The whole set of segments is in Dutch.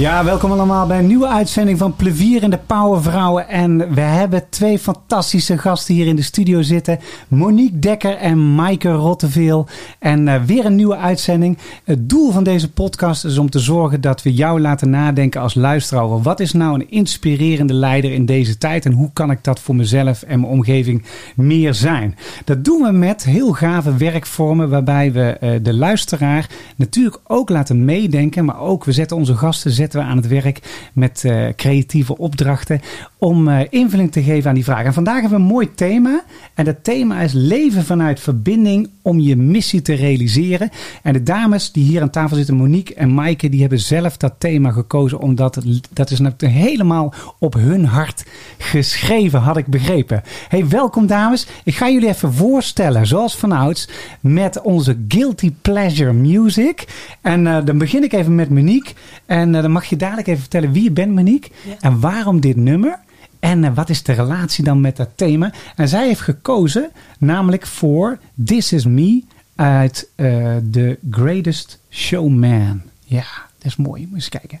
Ja, welkom allemaal bij een nieuwe uitzending van Plevier en de Powervrouwen. En we hebben twee fantastische gasten hier in de studio zitten. Monique Dekker en Maaike Rotteveel. En uh, weer een nieuwe uitzending. Het doel van deze podcast is om te zorgen dat we jou laten nadenken als luisteraar. Wat is nou een inspirerende leider in deze tijd? En hoe kan ik dat voor mezelf en mijn omgeving meer zijn? Dat doen we met heel gave werkvormen waarbij we uh, de luisteraar natuurlijk ook laten meedenken. Maar ook we zetten onze gasten zetten we aan het werk met uh, creatieve opdrachten om uh, invulling te geven aan die vraag. En vandaag hebben we een mooi thema. En dat thema is leven vanuit verbinding om je missie te realiseren. En de dames die hier aan tafel zitten, Monique en Maaike, die hebben zelf dat thema gekozen. Omdat dat is natuurlijk helemaal op hun hart geschreven, had ik begrepen. Hey, welkom dames. Ik ga jullie even voorstellen, zoals vanouds, met onze Guilty Pleasure Music. En uh, dan begin ik even met Monique. En uh, dan mag je dadelijk even vertellen wie je bent, Monique. Ja. En waarom dit nummer. En uh, wat is de relatie dan met dat thema? En zij heeft gekozen namelijk voor This Is Me uit uh, The Greatest Showman. Ja, dat is mooi. Moet eens kijken.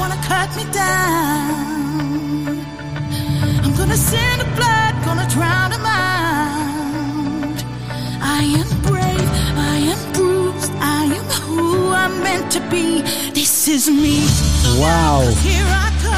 Wanna cut me down. I'm gonna send the blood, gonna drown them out. I am brave, I am bruised, I am who I'm meant to be. This is me. Wauw.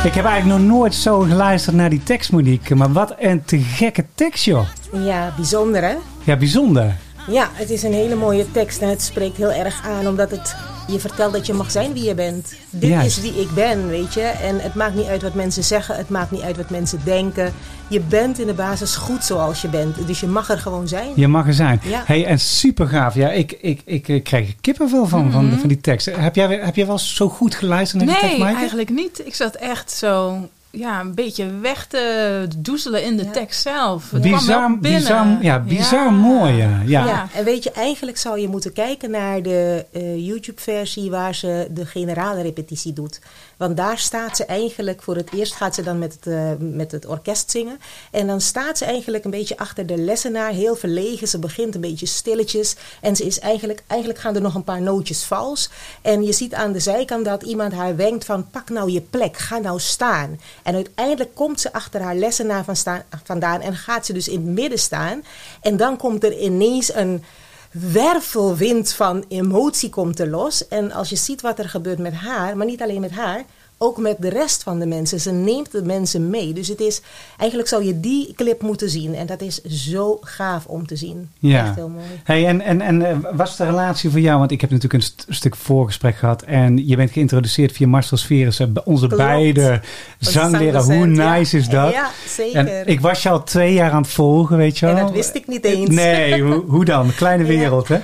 Ik heb eigenlijk nog nooit zo geluisterd naar die tekst, Monique. Maar wat een te gekke tekst, joh. Ja, bijzonder hè? Ja, bijzonder. Ja, het is een hele mooie tekst en het spreekt heel erg aan omdat het je vertelt dat je mag zijn wie je bent. Dit Juist. is wie ik ben, weet je. En het maakt niet uit wat mensen zeggen, het maakt niet uit wat mensen denken. Je bent in de basis goed zoals je bent. Dus je mag er gewoon zijn. Je mag er zijn. Ja. Hey, en super gaaf. Ja, ik, ik, ik, ik krijg kippenvel van, mm -hmm. van, van die tekst. Heb jij, heb jij wel zo goed geluisterd naar nee, die tekst, Nee, eigenlijk niet. Ik zat echt zo ja, een beetje weg te doezelen in de ja. tekst zelf. Het bizar, bizar, ja, bizar ja. mooi. Ja. Ja. ja. en weet je, eigenlijk zou je moeten kijken naar de uh, YouTube-versie waar ze de generale repetitie doet. Want daar staat ze eigenlijk, voor het eerst gaat ze dan met het, uh, met het orkest zingen. En dan staat ze eigenlijk een beetje achter de lessenaar, heel verlegen. Ze begint een beetje stilletjes. En ze is eigenlijk, eigenlijk gaan er nog een paar nootjes vals. En je ziet aan de zijkant dat iemand haar wenkt van pak nou je plek, ga nou staan. En uiteindelijk komt ze achter haar lessenaar van staan, vandaan en gaat ze dus in het midden staan. En dan komt er ineens een wervelwind van emotie komt er los. En als je ziet wat er gebeurt met haar, maar niet alleen met haar, ook met de rest van de mensen. Ze neemt de mensen mee. Dus het is, eigenlijk zou je die clip moeten zien. En dat is zo gaaf om te zien. Ja. Echt heel mooi. Hey, en en, en was de relatie voor jou? Want ik heb natuurlijk een st stuk voorgesprek gehad. En je bent geïntroduceerd via Marcel Sferes, onze Klopt. beide zangleraar. Hoe nice ja. is dat? Ja, zeker. En ik was je al twee jaar aan het volgen, weet je wel. En dat wist ik niet eens. Nee, hoe, hoe dan? Kleine wereld, ja. hè?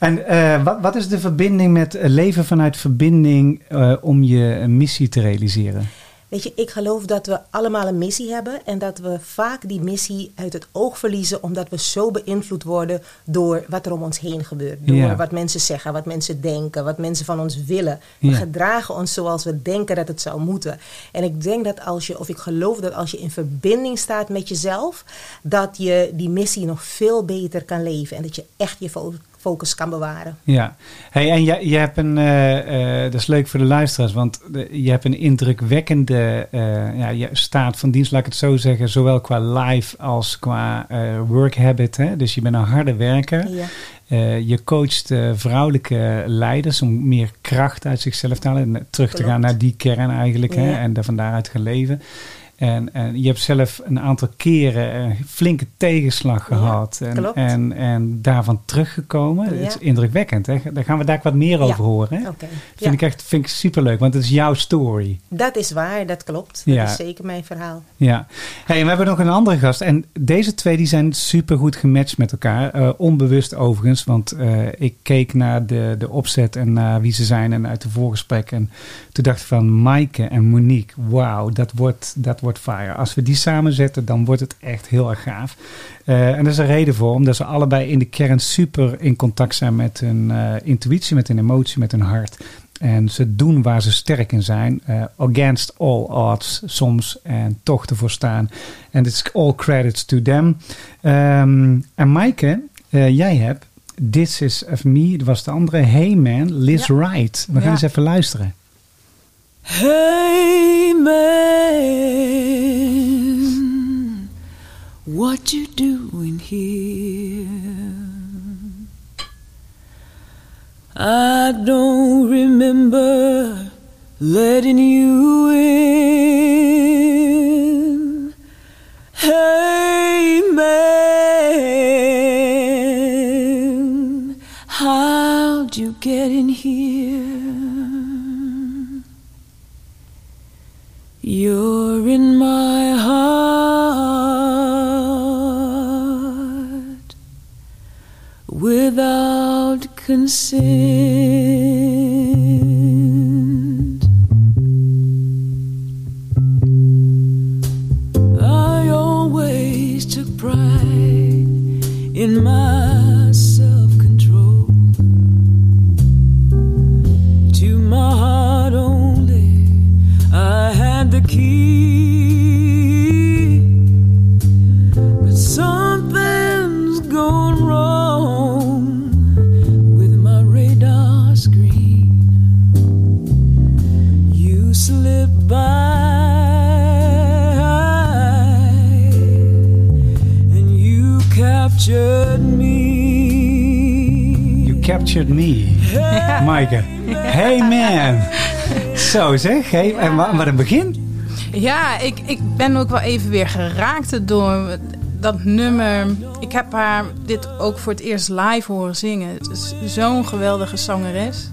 En uh, wat, wat, is de verbinding met leven vanuit verbinding uh, om je missie te realiseren? Weet je, ik geloof dat we allemaal een missie hebben en dat we vaak die missie uit het oog verliezen omdat we zo beïnvloed worden door wat er om ons heen gebeurt. Door Ja. wat mensen zeggen, wat mensen denken, wat mensen van ons willen. We Ja. gedragen ons zoals we denken dat het zou moeten. En ik denk dat als je, of ik geloof dat als je in verbinding staat met jezelf, dat je die missie nog veel beter kan leven en dat je echt je focus kan bewaren. Ja, hey, en je, je hebt een, eh, eh, dat is leuk voor de luisteraars, want de- je hebt een indrukwekkende eh, ja, je staat van dienst, laat ik het zo zeggen, zowel qua live als qua work habit. Hè? Dus je bent een harde werker. Ja. Je coacht vrouwelijke leiders om meer kracht uit zichzelf te halen en terug te gaan naar die kern eigenlijk hè? En daar van daaruit gaan leven. En, en je hebt zelf een aantal keren een flinke tegenslag Ja, gehad. En, klopt. en, en daarvan teruggekomen. Ja. Het is indrukwekkend. Hè? Daar gaan we daar wat meer over Ja. horen. Hè? Vind ik echt vind ik superleuk, want het is jouw story. Dat is waar, dat klopt. Dat is zeker mijn verhaal. Ja. Hey, en we hebben nog een andere gast. En deze twee die zijn super goed gematcht met elkaar. Eh, onbewust overigens, want eh, ik keek naar de, de opzet en naar wie ze zijn en uit de voorgesprek. En toen dacht ik van Maaike en Monique, wauw, dat wordt, dat wordt fire. Als we die samenzetten, dan wordt het echt heel erg gaaf. Eh, en er is een reden voor, omdat ze allebei in de kern super in contact zijn met hun eh, intuïtie, met hun emotie, met hun hart. En ze doen waar ze sterk in zijn. eh, against all odds soms. En toch ervoor staan. En it's all credits to them. Ehm, en Maaike, jij hebt This is of Me. Dat was de andere. Hey Man, Liz Ja. Wright. We gaan Ja. eens even luisteren. Hey man, what you doing here? I don't remember letting you in. Hey man, how'd you get in here? You're in my heart without consent. Zeg. Hey, en wat een begin. Ja, ik, ik ben ook wel even weer geraakt door dat nummer. Ik heb haar dit ook voor het eerst live horen zingen. Het is zo'n geweldige zangeres.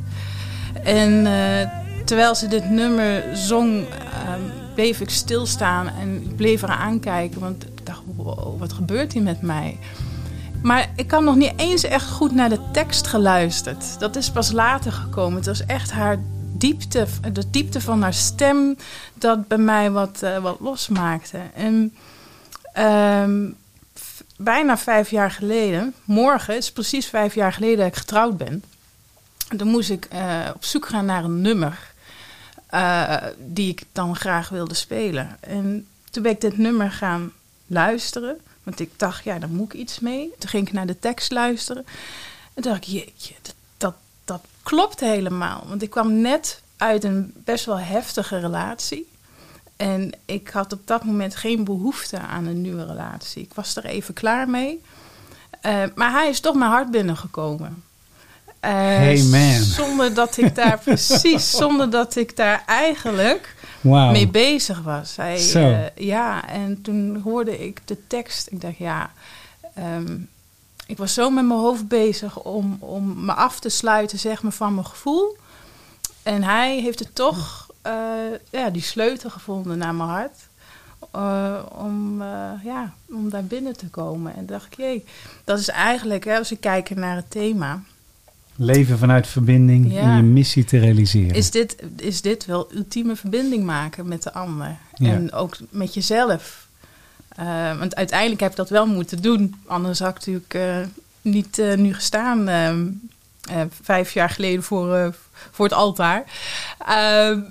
En eh, terwijl ze dit nummer zong, eh, bleef ik stilstaan en ik bleef haar aankijken. Want ik dacht, wow, wat gebeurt hier met mij? Maar ik had nog niet eens echt goed naar de tekst geluisterd. Dat is pas later gekomen. Het was echt haar diepte, de diepte van haar stem, dat bij mij wat, eh, wat losmaakte. En ehm, bijna vijf jaar geleden, morgen, is precies vijf jaar geleden dat ik getrouwd ben. En toen moest ik eh, op zoek gaan naar een nummer eh, die ik dan graag wilde spelen. En toen ben ik dit nummer gaan luisteren. Want ik dacht, ja, daar moet ik iets mee. Toen ging ik naar de tekst luisteren. En toen dacht ik, jeetje, dat klopt helemaal. Want ik kwam net uit een best wel heftige relatie. En ik had op dat moment geen behoefte aan een nieuwe relatie. Ik was er even klaar mee. Eh, maar hij is toch mijn hart binnengekomen. Hey, man. Zonder dat ik daar precies, zonder dat ik daar eigenlijk Wauw. mee bezig was. Hij, eh, ja, en toen hoorde ik de tekst. Ik dacht, ja, ehm, ik was zo met mijn hoofd bezig om, om me af te sluiten zeg maar, van mijn gevoel. En hij heeft het toch, eh, ja, die sleutel gevonden naar mijn hart. eh, om, eh, ja, om daar binnen te komen. En dacht ik, jee, dat is eigenlijk, hè, als ik kijk naar het thema, Leven vanuit verbinding Ja. en je missie te realiseren. Is dit, is dit wel ultieme verbinding maken met de ander? Ja. En ook met jezelf. Eh, want uiteindelijk heb ik dat wel moeten doen. Anders had ik natuurlijk eh, niet eh, nu gestaan. vijf jaar geleden voor, voor het altaar.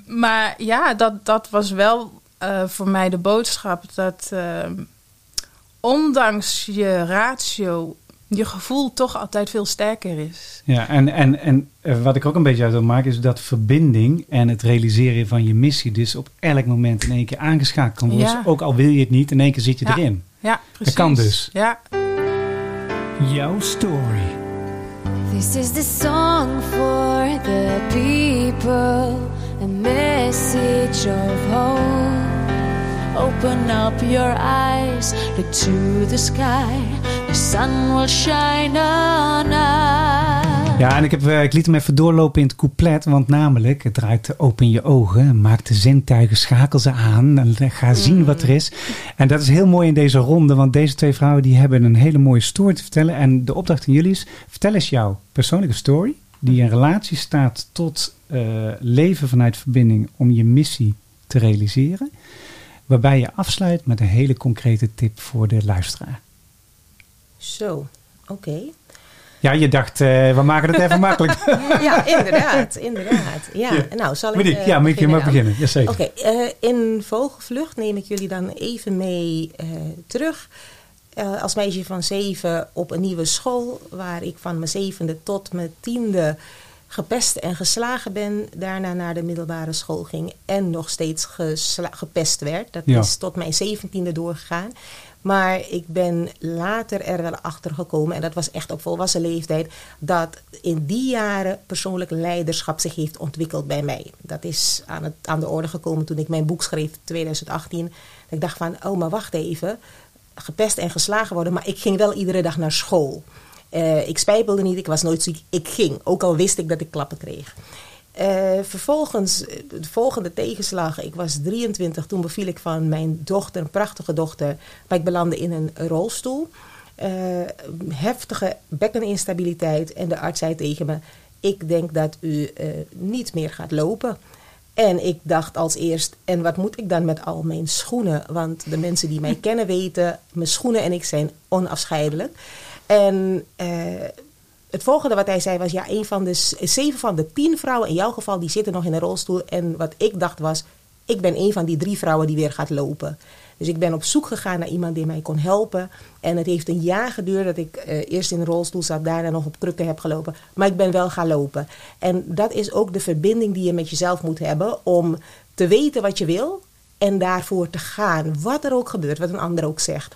Maar ja, dat, dat was wel voor mij de boodschap. Dat ondanks je ratio... je gevoel toch altijd veel sterker is. Ja, en, en, en eh, wat ik ook een beetje uit wil maken is dat verbinding en het realiseren van je missie dus op elk moment in één keer aangeschakeld kan worden. Ja. Dus ook al wil je het niet, in één keer zit je Ja. erin. Ja, precies. kan dus. Ja. Jouw story. This is the song for the people, a message of hope. Open up your eyes, look to the sky, sun will shine on us. Ja, en ik, heb, eh, ik liet hem even doorlopen in het couplet, want namelijk, het draait open je ogen, maak de zintuigen, schakel ze aan en ga zien wat er is. En dat is heel mooi in deze ronde, want deze twee vrouwen die hebben een hele mooie story te vertellen. En de opdracht aan jullie is, vertel eens jouw persoonlijke story, die in relatie staat tot eh, leven vanuit verbinding om je missie te realiseren. Waarbij je afsluit met een hele concrete tip voor de luisteraar. Zo, oké. Ja, je dacht, eh, we maken het even makkelijk. Ja, inderdaad, inderdaad. Ja, Ja. nou zal ik Monique, eh, ja, Monique, je mag dan? beginnen. Jazeker. Oké, eh, in Vogelvlucht neem ik jullie dan even mee terug. Als meisje van zeven op een nieuwe school, waar ik van mijn zevende tot mijn tiende gepest en geslagen ben. Daarna naar de middelbare school ging en nog steeds gepest werd. Dat Ja. is tot mijn zeventiende doorgegaan. Maar ik ben later er wel achter gekomen, en dat was echt op volwassen leeftijd, dat in die jaren persoonlijk leiderschap zich heeft ontwikkeld bij mij. Dat is aan, het, aan de orde gekomen toen ik mijn boek schreef in 2018. Dat ik dacht van, oh maar wacht even, gepest en geslagen worden, maar ik ging wel iedere dag naar school. Eh, ik spijbelde niet, ik was nooit ziek, ik ging, ook al wist ik dat ik klappen kreeg. Eh, vervolgens, de volgende tegenslag. Ik was 23, toen beviel ik van mijn dochter, een prachtige dochter. Maar ik belandde in een rolstoel. Eh, heftige bekkeninstabiliteit. En de arts zei tegen me: Ik denk dat u eh, niet meer gaat lopen. En ik dacht als eerst: En wat moet ik dan met al mijn schoenen? Want de mensen die mij kennen weten: mijn schoenen en ik zijn onafscheidelijk. En. Het volgende wat hij zei was: ja, een van de zeven van de tien vrouwen in jouw geval die zitten nog in een rolstoel. En wat ik dacht was: ik ben een van die drie vrouwen die weer gaat lopen. Dus ik ben op zoek gegaan naar iemand die mij kon helpen. En het heeft een jaar geduurd dat ik eh, eerst in een rolstoel zat, daarna nog op krukken heb gelopen. Maar ik ben wel gaan lopen. En dat is ook de verbinding die je met jezelf moet hebben om te weten wat je wil en daarvoor te gaan. Wat er ook gebeurt, wat een ander ook zegt.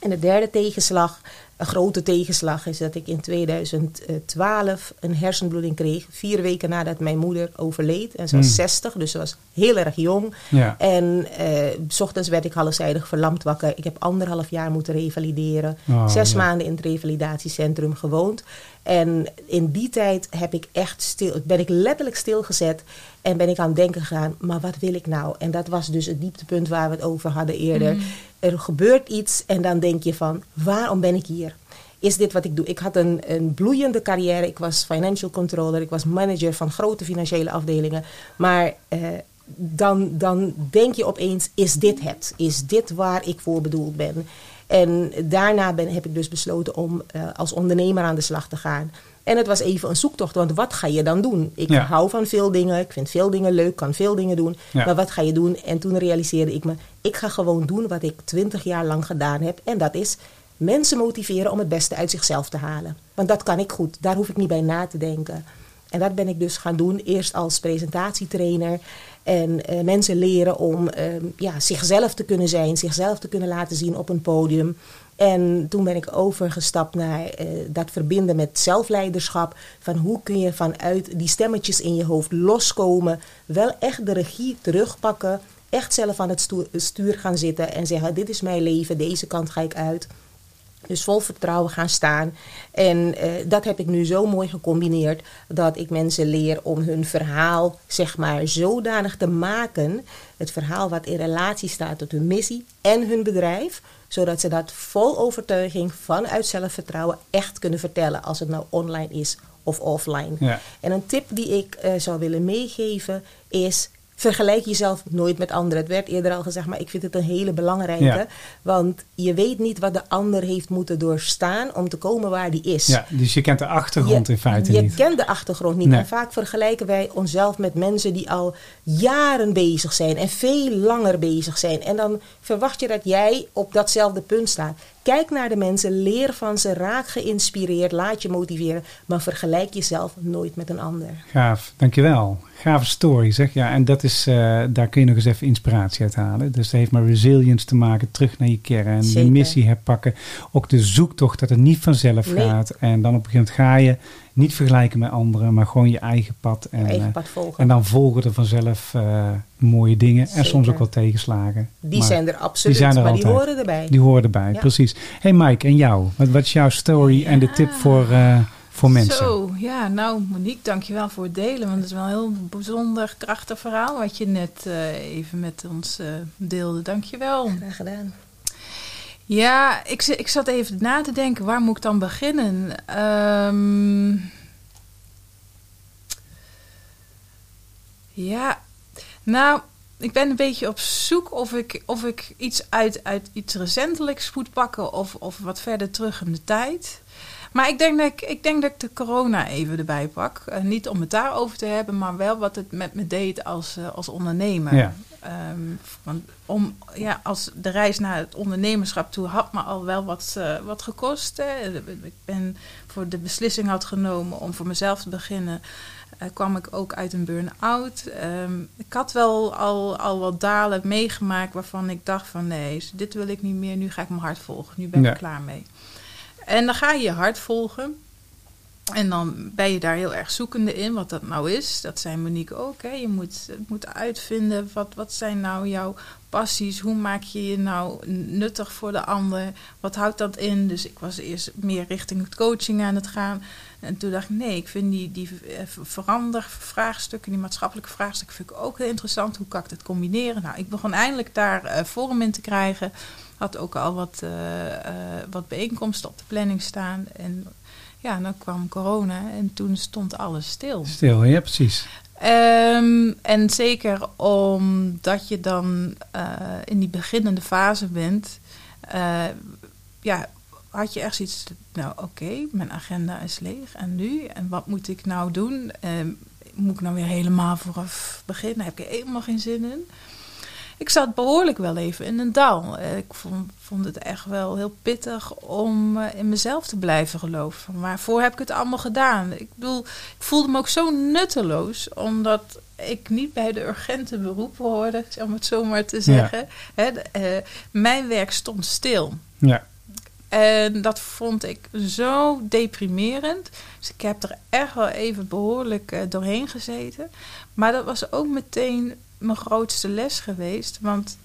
En de derde tegenslag, een grote tegenslag, is dat ik in 2012 een hersenbloeding kreeg. Vier weken nadat mijn moeder overleed. En ze was Hmm. 60, dus ze was heel erg jong. Ja. En eh, s ochtends werd ik halfzijdig verlamd wakker. Ik heb anderhalf jaar moeten revalideren. Oh, Zes ja. maanden in het revalidatiecentrum gewoond. En in die tijd heb ik echt stil, ben ik letterlijk stilgezet. En ben ik aan het denken gegaan, maar wat wil ik nou? En dat was dus het dieptepunt waar we het over hadden eerder. Er gebeurt iets en dan denk je van, waarom ben ik hier? Is dit wat ik doe? Ik had een, een bloeiende carrière. Ik was financial controller. Ik was manager van grote financiële afdelingen. Maar eh, dan, dan denk je opeens, is dit het? Is dit waar ik voor bedoeld ben? En daarna ben, heb ik dus besloten om eh, als ondernemer aan de slag te gaan. En het was even een zoektocht, want wat ga je dan doen? Ik Ja. hou van veel dingen, ik vind veel dingen leuk, kan veel dingen doen. Ja. Maar wat ga je doen? En toen realiseerde ik me, ik ga gewoon doen wat ik twintig jaar lang gedaan heb. En dat is mensen motiveren om het beste uit zichzelf te halen. Want dat kan ik goed, daar hoef ik niet bij na te denken. En dat ben ik dus gaan doen, eerst als presentatietrainer. En eh, mensen leren om ehm, ja, zichzelf te kunnen zijn, zichzelf te kunnen laten zien op een podium. En toen ben ik overgestapt naar eh, dat verbinden met zelfleiderschap. Van hoe kun je vanuit die stemmetjes in je hoofd loskomen, wel echt de regie terugpakken, echt zelf aan het stuur gaan zitten en zeggen: Dit is mijn leven, deze kant ga ik uit. Dus vol vertrouwen gaan staan. En eh, dat heb ik nu zo mooi gecombineerd dat ik mensen leer om hun verhaal, zeg maar, zodanig te maken. Het verhaal wat in relatie staat tot hun missie en hun bedrijf. Zodat ze dat vol overtuiging vanuit zelfvertrouwen echt kunnen vertellen. Als het nou online is of offline. Ja. En een tip die ik eh, zou willen meegeven is. Vergelijk jezelf nooit met anderen. Het werd eerder al gezegd, maar ik vind het een hele belangrijke. Ja. Want je weet niet wat de ander heeft moeten doorstaan om te komen waar die is. ja, dus je kent de achtergrond Je- in feite je niet. kent de achtergrond niet. Nee. En vaak vergelijken wij onszelf met mensen die al jaren bezig zijn en veel langer bezig zijn. En dan verwacht je dat jij op datzelfde punt staat. Kijk naar de mensen, leer van ze, raak geïnspireerd, laat je motiveren. Maar vergelijk jezelf nooit met een ander. Gaaf, dankjewel. Gave story zeg. Ja, en dat is, eh, daar kun je nog eens even inspiratie uit halen. Dus dat heeft met resilience te maken, terug naar je kern, je Zeker. missie herpakken. Ook de zoektocht dat het niet vanzelf Nee. gaat. En dan op een gegeven moment ga je niet vergelijken met anderen, maar gewoon je eigen pad. En, Je eigen eh, pad volgen. en dan volgen er vanzelf eh, mooie dingen en soms ook wel tegenslagen. die Maar zijn er absoluut, zijn er maar die horen erbij. Die horen erbij, Ja. precies. Hey Mike, en jou? Wat, wat is jouw story en de tip voor, eh, voor mensen? Zo, ja, nou Monique, dankjewel voor het delen. Want het is wel een heel bijzonder krachtig verhaal wat je net eh, even met ons eh, deelde. Dankjewel. Graag gedaan. Ja, ik, ik zat even na te denken, waar moet ik dan beginnen? Ehm, ja, nou, ik ben een beetje op zoek of ik, of ik iets uit, uit iets recentelijks moet pakken of, of wat verder terug in de tijd. Maar ik denk dat ik, ik, denk dat ik de corona even erbij pak. Eh, niet om het daarover te hebben, maar wel wat het met me deed als, eh, als ondernemer. Ja. Ehm, want om, ja, als de reis naar het ondernemerschap toe had me al wel wat, eh, wat gekost. Hè. Ik ben voor de beslissing had genomen om voor mezelf te beginnen. kwam ik ook uit een burn-out. Ehm, ik had wel al, al wat dalen meegemaakt waarvan ik dacht van nee, dit wil ik niet meer. Nu ga ik mijn hart volgen. Nu ben ik Ja. klaar mee. En dan ga je je hart volgen. En dan ben je daar heel erg zoekende in wat dat nou is. Dat zei Monique ook. Hè. Je moet, moet uitvinden wat, wat zijn nou jouw passies. Hoe maak je je nou nuttig voor de ander? Wat houdt dat in? Dus ik was eerst meer richting het coaching aan het gaan. En toen dacht ik, nee, ik vind die, die eh, verandervraagstukken, die maatschappelijke vraagstukken, vind ik ook heel interessant. Hoe kan ik dat combineren? Nou, ik begon eindelijk daar eh, vorm in te krijgen. Had ook al wat, eh, eh, wat bijeenkomsten op de planning staan. En ja, dan kwam corona en toen stond alles stil. Stil, ja precies. Ehm, en zeker omdat je dan eh, in die beginnende fase bent, ja, had je echt zoiets, nou oké, mijn agenda is leeg en nu? En wat moet ik nou doen? Ehm, moet ik nou weer helemaal vooraf beginnen? Heb ik er helemaal geen zin in? Ik zat behoorlijk wel even in een dal. Eh, Ik vond, vond het echt wel heel pittig om eh, in mezelf te blijven geloven. Waarvoor heb ik het allemaal gedaan? Ik bedoel, ik voelde me ook zo nutteloos, omdat ik niet bij de urgente beroepen hoorde, om het zo maar te zeggen. Hè, de, eh, mijn werk stond stil. Ja, En dat vond ik zo deprimerend. Dus ik heb er echt wel even behoorlijk eh, doorheen gezeten. Maar dat was ook meteen mijn grootste les geweest. Want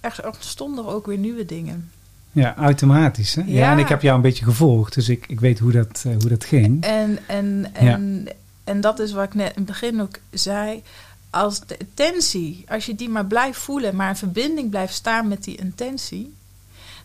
er ontstonden er ook weer nieuwe dingen. ja automatisch. Hè? Ja. Ja. en ik heb jou een beetje gevolgd, dus ik, ik weet hoe dat, eh, hoe dat ging. En, en, en, en dat is wat ik net in het begin ook zei. Als de intentie, als je die maar blijft voelen, maar in verbinding blijft staan met die intentie,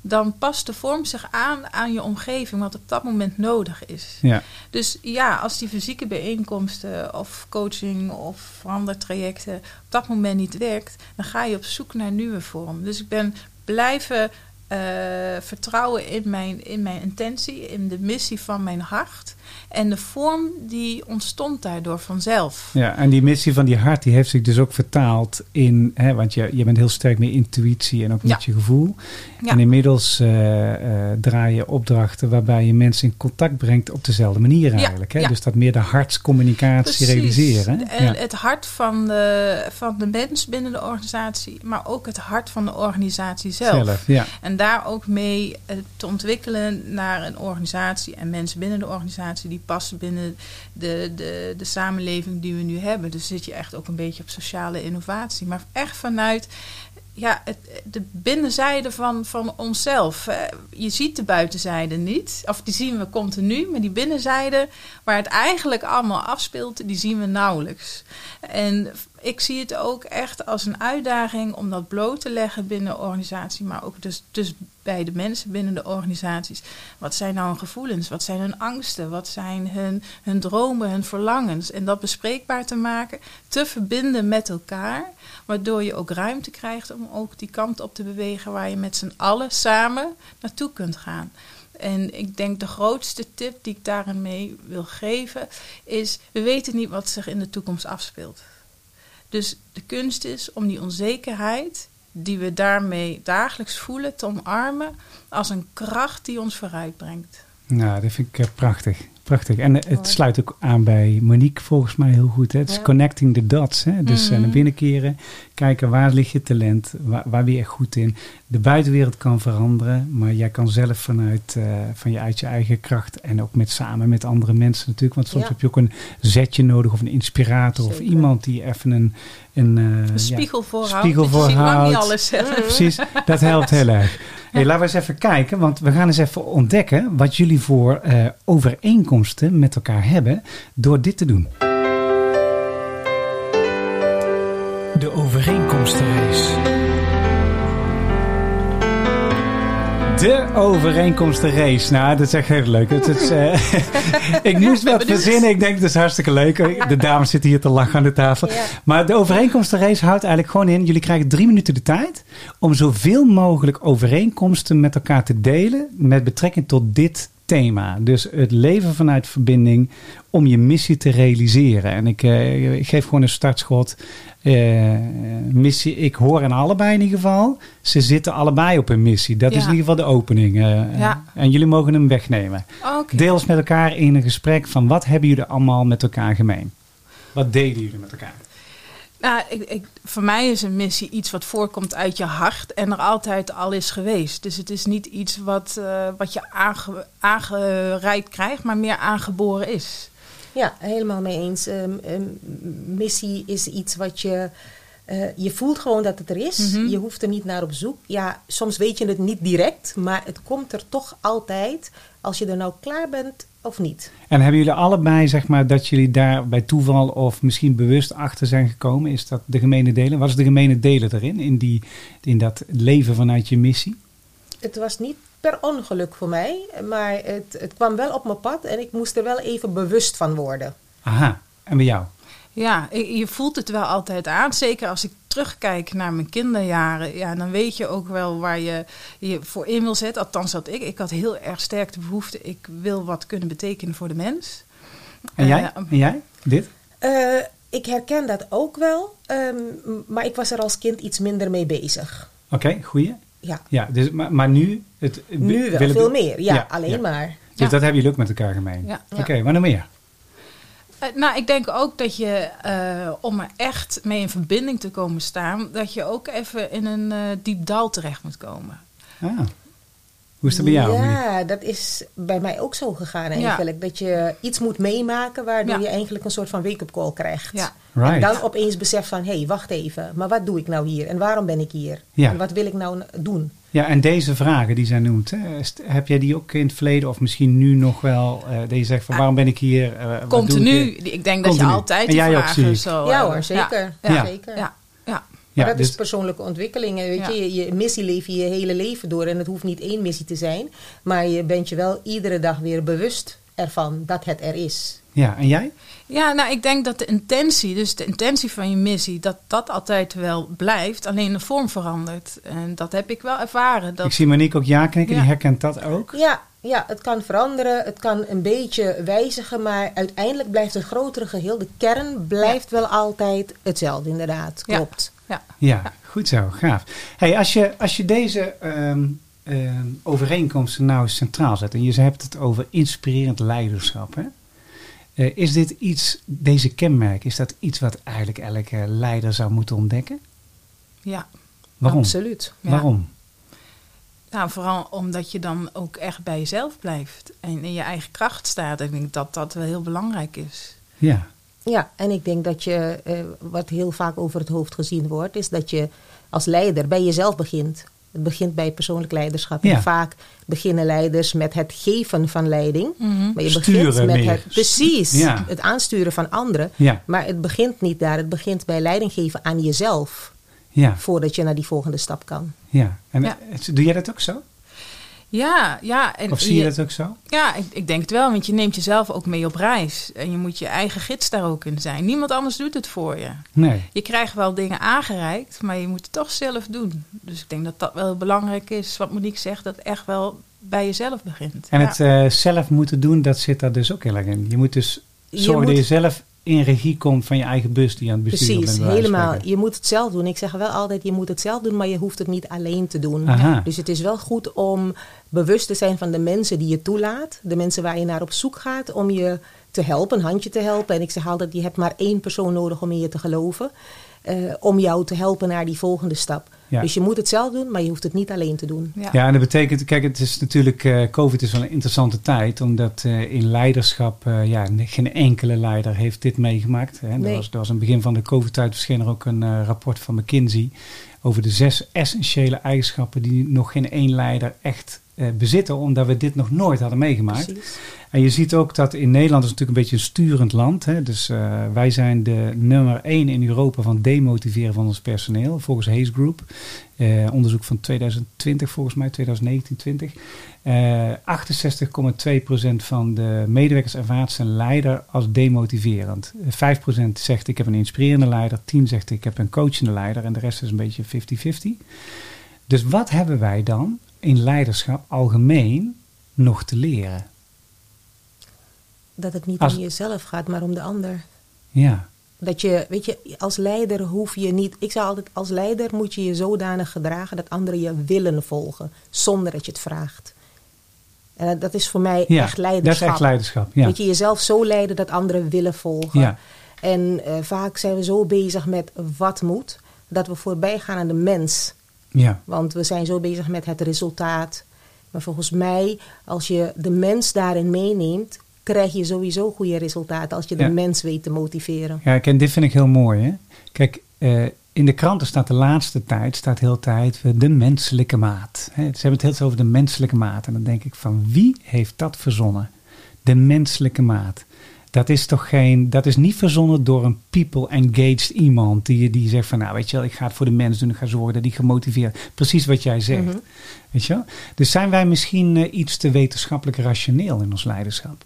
dan past de vorm zich aan aan je omgeving, wat op dat moment nodig is. Ja, Dus ja, als die fysieke bijeenkomsten of coaching of verandertrajecten op dat moment niet werkt, dan ga je op zoek naar nieuwe vorm. Dus ik ben blijven eh, vertrouwen in mijn, in mijn intentie, in de missie van mijn hart. En de vorm die ontstond daardoor vanzelf. ja, en die missie van die hart, die heeft zich dus ook vertaald in, hè, want je, je bent heel sterk met intuïtie en ook met Ja. je gevoel. Ja. En inmiddels eh, eh, draai je opdrachten waarbij je mensen in contact brengt op dezelfde manier Ja, eigenlijk. Hè? Dus dat meer de hartscommunicatie realiseren. hè? En Ja. het hart van de, van de mens binnen de organisatie, maar ook het hart van de organisatie zelf. Zelf, ja. En daar ook mee eh, te ontwikkelen naar een organisatie en mensen binnen de organisatie die passen binnen de, de, de samenleving die we nu hebben. Dus zit je echt ook een beetje op sociale innovatie. Maar echt vanuit ja, het, de binnenzijde van, van onszelf. Eh, Je ziet de buitenzijde niet, of die zien we continu, maar die binnenzijde waar het eigenlijk allemaal afspeelt, die zien we nauwelijks. En ik zie het ook echt als een uitdaging om dat bloot te leggen binnen de organisatie, maar ook dus, dus bij de mensen binnen de organisaties. Wat zijn nou hun gevoelens? Wat zijn hun angsten? Wat zijn hun, hun dromen, hun verlangens? En dat bespreekbaar te maken, te verbinden met elkaar, waardoor je ook ruimte krijgt om ook die kant op te bewegen waar je met z'n allen samen naartoe kunt gaan. En ik denk de grootste tip die ik daarin mee wil geven is: we weten niet wat zich in de toekomst afspeelt. Dus de kunst is om die onzekerheid die we daarmee dagelijks voelen te omarmen als een kracht die ons vooruit brengt. Nou, dat vind ik eh, prachtig. Prachtig. En eh, het sluit ook aan bij Monique volgens mij heel goed. Hè? Het is Ja. connecting the dots. Hè? Dus eh, Mhm. naar binnen keren, kijken waar ligt je talent, waar, waar ben je echt goed in. De buitenwereld kan veranderen, maar jij kan zelf vanuit uh, van je, uit je eigen kracht en ook met samen met andere mensen natuurlijk. Want soms Ja. heb je ook een zetje nodig of een inspirator of iemand die even een... Een, uh, Een spiegel voorhoudt. spiegel voorhoudt. niet alles. Precies, dat helpt heel erg. Hey, laten we eens even kijken, want we gaan eens even ontdekken wat jullie voor uh, overeenkomsten met elkaar hebben door dit te doen. Overeenkomstenrace. De overeenkomstenrace. Nou, dat is echt heel leuk. Het is, uh, ik moest wat verzinnen. Ik denk, dat is hartstikke leuk. De dames zitten hier te lachen aan de tafel. Ja. Maar de overeenkomstenrace houdt eigenlijk gewoon in... jullie krijgen drie minuten de tijd... om zoveel mogelijk overeenkomsten met elkaar te delen... met betrekking tot dit thema. Dus het leven vanuit verbinding om je missie te realiseren. En ik, uh, ik geef gewoon een startschot. Uh, missie, ik hoor in allebei in ieder geval. Ze zitten allebei op een missie. Dat Ja. is in ieder geval de opening. Uh, Ja. En jullie mogen hem wegnemen. Oké. Deel eens met elkaar in een gesprek van wat hebben jullie allemaal met elkaar gemeen? Wat deden jullie met elkaar? Nou, ik, ik, voor mij is een missie iets wat voorkomt uit je hart en er altijd al is geweest. Dus het is niet iets wat, uh, wat je aange, aangereikt krijgt, maar meer aangeboren is. Ja, helemaal mee eens. Um, um, missie is iets wat je. Uh, je voelt gewoon dat het er is. Mhm. Je hoeft er niet naar op zoek. Ja, soms weet je het niet direct, maar het komt er toch altijd als je er nou klaar bent of niet. En hebben jullie allebei, zeg maar, dat jullie daar bij toeval of misschien bewust achter zijn gekomen? Is dat de gemene delen? Wat is de gemene delen erin, in, die, in dat leven vanuit je missie? Het was niet per ongeluk voor mij, maar het, het kwam wel op mijn pad en ik moest er wel even bewust van worden. Aha, en bij jou? Ja, je voelt het wel altijd aan. Zeker als ik terugkijk naar mijn kinderjaren. Ja, dan weet je ook wel waar je je voor in wil zetten. Althans, dat ik. Ik had heel erg sterk de behoefte. Ik wil wat kunnen betekenen voor de mens. En jij? Uh, en jij? Dit? Uh, ik herken dat ook wel. Um, maar ik was er als kind iets minder mee bezig. Oké, okay, goeie. Ja. ja dus, maar, maar nu? Het, nu wel, veel meer. Ja, ja alleen ja. maar. Dus ja. dat hebben jullie ook met elkaar gemeen? Ja. Oké, okay, wat nog meer? Uh, nou, ik denk ook dat je, uh, om er echt mee in verbinding te komen staan, dat je ook even in een uh, diep dal terecht moet komen. Ah. Hoe is dat bij jou? Ja, dat is bij mij ook zo gegaan eigenlijk. Ja. Dat je iets moet meemaken waardoor ja. je eigenlijk een soort van wake-up call krijgt. Ja. Right. En dan opeens beseft van, hé, hey, wacht even. Maar wat doe ik nou hier? En waarom ben ik hier? Ja. En wat wil ik nou doen? Ja, en deze vragen die zij noemt, hè, heb jij die ook in het verleden of misschien nu nog wel, uh, dat je zegt van waarom ben ik hier? Uh, Continu. Ik? ik? denk dat je altijd die vragen ook, zo... Ja hoor, zeker. Ja. ja. zeker. Ja. ja. Maar ja, dat dus, is persoonlijke ontwikkeling. Weet ja. je, je missie leef je je hele leven door. En het hoeft niet één missie te zijn. Maar je bent je wel iedere dag weer bewust ervan dat het er is. Ja, en jij? Ja, nou, ik denk dat de intentie, dus de intentie van je missie, dat dat altijd wel blijft, alleen de vorm verandert. En dat heb ik wel ervaren. Dat... Ik zie Monique ook ja knikken, ja. die herkent dat ook. Ja, ja, het kan veranderen, het kan een beetje wijzigen, maar uiteindelijk blijft het grotere geheel, de kern blijft ja. wel altijd hetzelfde, inderdaad. Klopt. Ja, ja. ja goed zo, gaaf. Hey, als, je, als je deze um, um, overeenkomsten nou centraal zet en je hebt het over inspirerend leiderschap, hè? Uh, is dit iets, deze kenmerk, is dat iets wat eigenlijk elke leider zou moeten ontdekken? Ja, Waarom? absoluut. Ja. Waarom? Nou, vooral omdat je dan ook echt bij jezelf blijft en in je eigen kracht staat. Ik denk dat dat wel heel belangrijk is. Ja. Ja, en ik denk dat je, uh, wat heel vaak over het hoofd gezien wordt, is dat je als leider bij jezelf begint. Het begint bij persoonlijk leiderschap. Ja. En vaak beginnen leiders met het geven van leiding. Maar je Sturen begint met meer. het, precies, Ja. het aansturen van anderen. Ja, Maar het begint niet daar. Het begint bij leiding geven aan jezelf. ja, Voordat je naar die volgende stap kan. ja. En Ja. doe jij dat ook zo? Ja, ja. En Of zie je dat ook zo? Ja, ik, ik denk het wel, want je neemt jezelf ook mee op reis. En je moet je eigen gids daar ook in zijn. Niemand anders doet het voor je. Nee. Je krijgt wel dingen aangereikt, maar je moet het toch zelf doen. Dus ik denk dat dat wel belangrijk is. Wat Monique zegt, dat echt wel bij jezelf begint. En Ja. het eh, zelf moeten doen, dat zit daar dus ook heel erg in. Je moet dus Je zorgen dat moet- je zelf in regie komt van je eigen bus die je aan het besturen Precies, bent. van helemaal. Je moet het zelf doen. Ik zeg wel altijd, je moet het zelf doen, maar je hoeft het niet alleen te doen. Aha. Dus het is wel goed om bewust te zijn van de mensen die je toelaat. De mensen waar je naar op zoek gaat om je te helpen, een handje te helpen. En ik zeg altijd, je hebt maar één persoon nodig om in je te geloven. Eh, om jou te helpen naar die volgende stap. Ja. Dus je moet het zelf doen, maar je hoeft het niet alleen te doen. Ja. Ja, en dat betekent, kijk, het is natuurlijk, eh, COVID is wel een interessante tijd, omdat eh, in leiderschap, eh, ja, geen enkele leider heeft dit meegemaakt. Hè. Er, Nee. was, er was aan het begin van de COVID-tijd verscheen er ook een eh, rapport van McKinsey over de zes essentiële eigenschappen die nog geen één leider echt eh, bezitten, omdat we dit nog nooit hadden meegemaakt. Precies. En je ziet ook dat in Nederland is natuurlijk een beetje een sturend land. Hè? Dus eh, wij zijn de nummer één in Europa van demotiveren van ons personeel, volgens Hayes Group. Eh, onderzoek van 2020 volgens mij, 2019-20. Eh 68,2% van de medewerkers ervaart zijn leider als demotiverend. Eh, 5% zegt ik heb een inspirerende leider, 10% zegt ik heb een coachende leider en de rest is een beetje 50-50. Dus wat hebben wij dan in leiderschap algemeen nog te leren? Dat het niet Als- om jezelf gaat, maar om de ander. Ja, Dat je, weet je, als leider hoef je niet. Ik zou altijd, als leider moet je je zodanig gedragen dat anderen je willen volgen, zonder dat je het vraagt. En dat is voor mij ja echt dat is leiderschap. echt leiderschap. Ja. Weet je, jezelf zo leiden dat anderen willen volgen. Ja. En eh, vaak zijn we zo bezig met wat moet, dat we voorbij gaan aan de mens. Ja. Want we zijn zo bezig met het resultaat. Maar volgens mij, als je de mens daarin meeneemt, krijg je sowieso goede resultaten als je de Ja. mens weet te motiveren. Ja, en dit vind ik heel mooi. Hè? Kijk, eh, in de kranten staat de laatste tijd, staat heel tijd eh, de menselijke maat. Hè? Ze hebben het heel tijd over de menselijke maat. En dan denk ik van wie heeft dat verzonnen? De menselijke maat. Dat is toch geen, dat is niet verzonnen door een people engaged iemand die, die zegt van nou weet je wel, ik ga het voor de mens doen, ik ga zorgen dat die gemotiveerd. Precies wat jij zegt. Mhm. Weet je wel? Dus zijn wij misschien eh, iets te wetenschappelijk rationeel in ons leiderschap?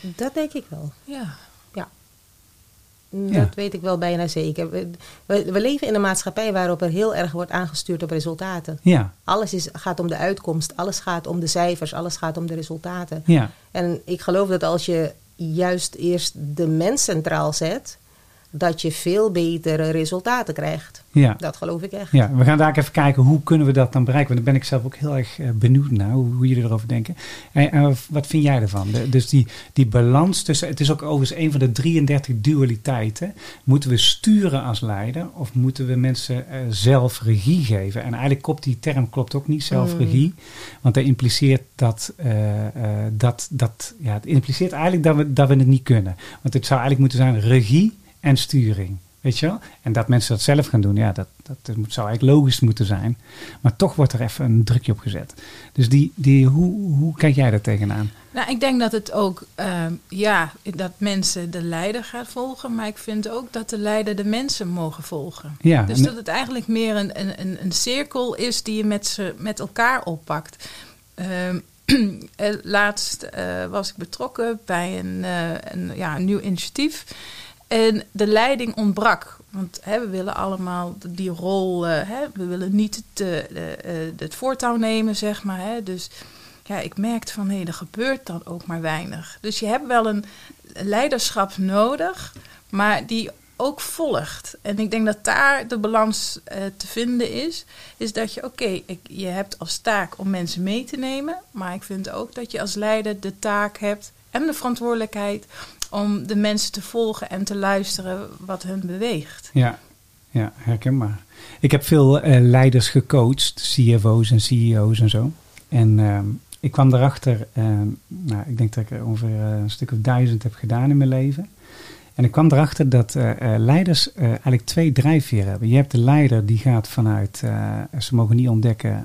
Dat denk ik wel. Ja. Ja. Dat weet ik wel bijna zeker. We, we, we leven in een maatschappij waarop er heel erg wordt aangestuurd op resultaten. Ja, Alles is, gaat om de uitkomst, alles gaat om de cijfers, alles gaat om de resultaten. ja, En ik geloof dat als je juist eerst de mens centraal zet, dat je veel betere resultaten krijgt. ja. Dat geloof ik echt. Ja, we gaan daar even kijken hoe kunnen we dat dan bereiken. Want daar ben ik zelf ook heel erg eh, benieuwd naar, hoe, hoe jullie erover denken. En, wat vind jij ervan? De- dus die, die balans tussen, het is ook overigens een van de 33 dualiteiten. Moeten we sturen als leider of moeten we mensen eh, zelf regie geven? En eigenlijk klopt die term klopt ook niet, zelfregie. Want dat impliceert dat, eh, dat, dat ja, het impliceert eigenlijk dat we, dat we het niet kunnen. Want het zou eigenlijk moeten zijn regie en sturing. Weet je wel? En dat mensen dat zelf gaan doen, ja, dat, dat moet- zou eigenlijk logisch moeten zijn. Maar toch wordt er even een drukje op gezet. Dus die, die, hoe, hoe kijk jij daar tegenaan? Nou, ik denk dat het ook, ehm, ja, dat mensen de leider gaat volgen. Maar ik vind ook dat de leider de mensen mogen volgen. Ja, Dus dat het eigenlijk meer een, een, een, een cirkel is die je met, ze, met elkaar oppakt. Ehm, eh, laatst eh, was ik betrokken bij een, eh, een, ja, een nieuw initiatief. En de leiding ontbrak. Want hè, we willen allemaal die rol, eh, hè, we willen niet het, eh, eh, het voortouw nemen, zeg maar. Hè. Dus ja, ik merkte van hé, er gebeurt dan ook maar weinig. Dus je hebt wel een leiderschap nodig, maar die ook volgt. En ik denk dat daar de balans te vinden is. Is dat je, oké, je hebt als taak om mensen mee te nemen. Maar ik vind ook dat je als leider de taak hebt en de verantwoordelijkheid om de mensen te volgen en te luisteren wat hun beweegt. Ja, ja herkenbaar. Ik heb veel eh, leiders gecoacht, CFO's en CEO's en zo. En ehm, ik kwam erachter, ehm, nou, ik denk dat ik er ongeveer eh, een stuk of duizend heb gedaan in mijn leven. En ik kwam erachter dat eh, eh, leiders eh, eigenlijk twee drijfveren hebben. Je hebt de leider die gaat vanuit, ze mogen niet ontdekken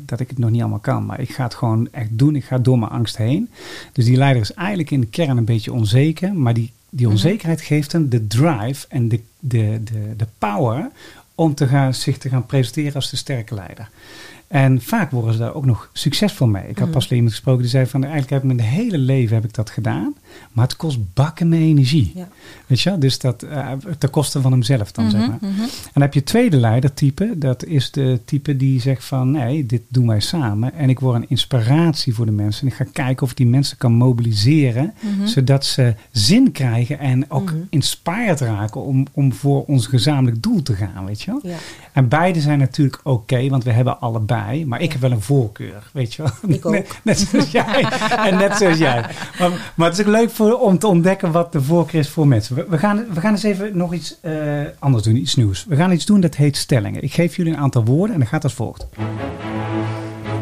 dat ik het nog niet allemaal kan, maar ik ga het gewoon echt doen. Ik ga door mijn angst heen. Dus die leider is eigenlijk in de kern een beetje onzeker, maar die, die onzekerheid geeft hem de drive en de, de, de, de power om te gaan, zich te gaan presenteren als de sterke leider. En vaak worden ze daar ook nog succesvol mee. Ik had pas iemand gesproken die zei van eigenlijk heb ik mijn hele leven heb ik dat gedaan, maar het kost bakken met energie. Ja. Weet je, wel? dus dat uh, ten koste van hemzelf dan zeg maar. En dan heb je tweede leidertype, dat is de type die zegt van nee, dit doen wij samen en ik word een inspiratie voor de mensen. En ik ga kijken of ik die mensen kan mobiliseren, zodat ze zin krijgen en ook inspired raken om, om voor ons gezamenlijk doel te gaan, weet je wel. Ja. En beide zijn natuurlijk oké, want we hebben allebei. Maar ik heb wel een voorkeur, weet je wel. Ik ook. Net, net zoals jij. en net zoals jij. Maar, maar het is ook leuk voor, om te ontdekken wat de voorkeur is voor mensen. We, we, gaan, we gaan eens even nog iets eh, anders doen, iets nieuws. We gaan iets doen dat heet stellingen. Ik geef jullie een aantal woorden en dat gaat als volgt.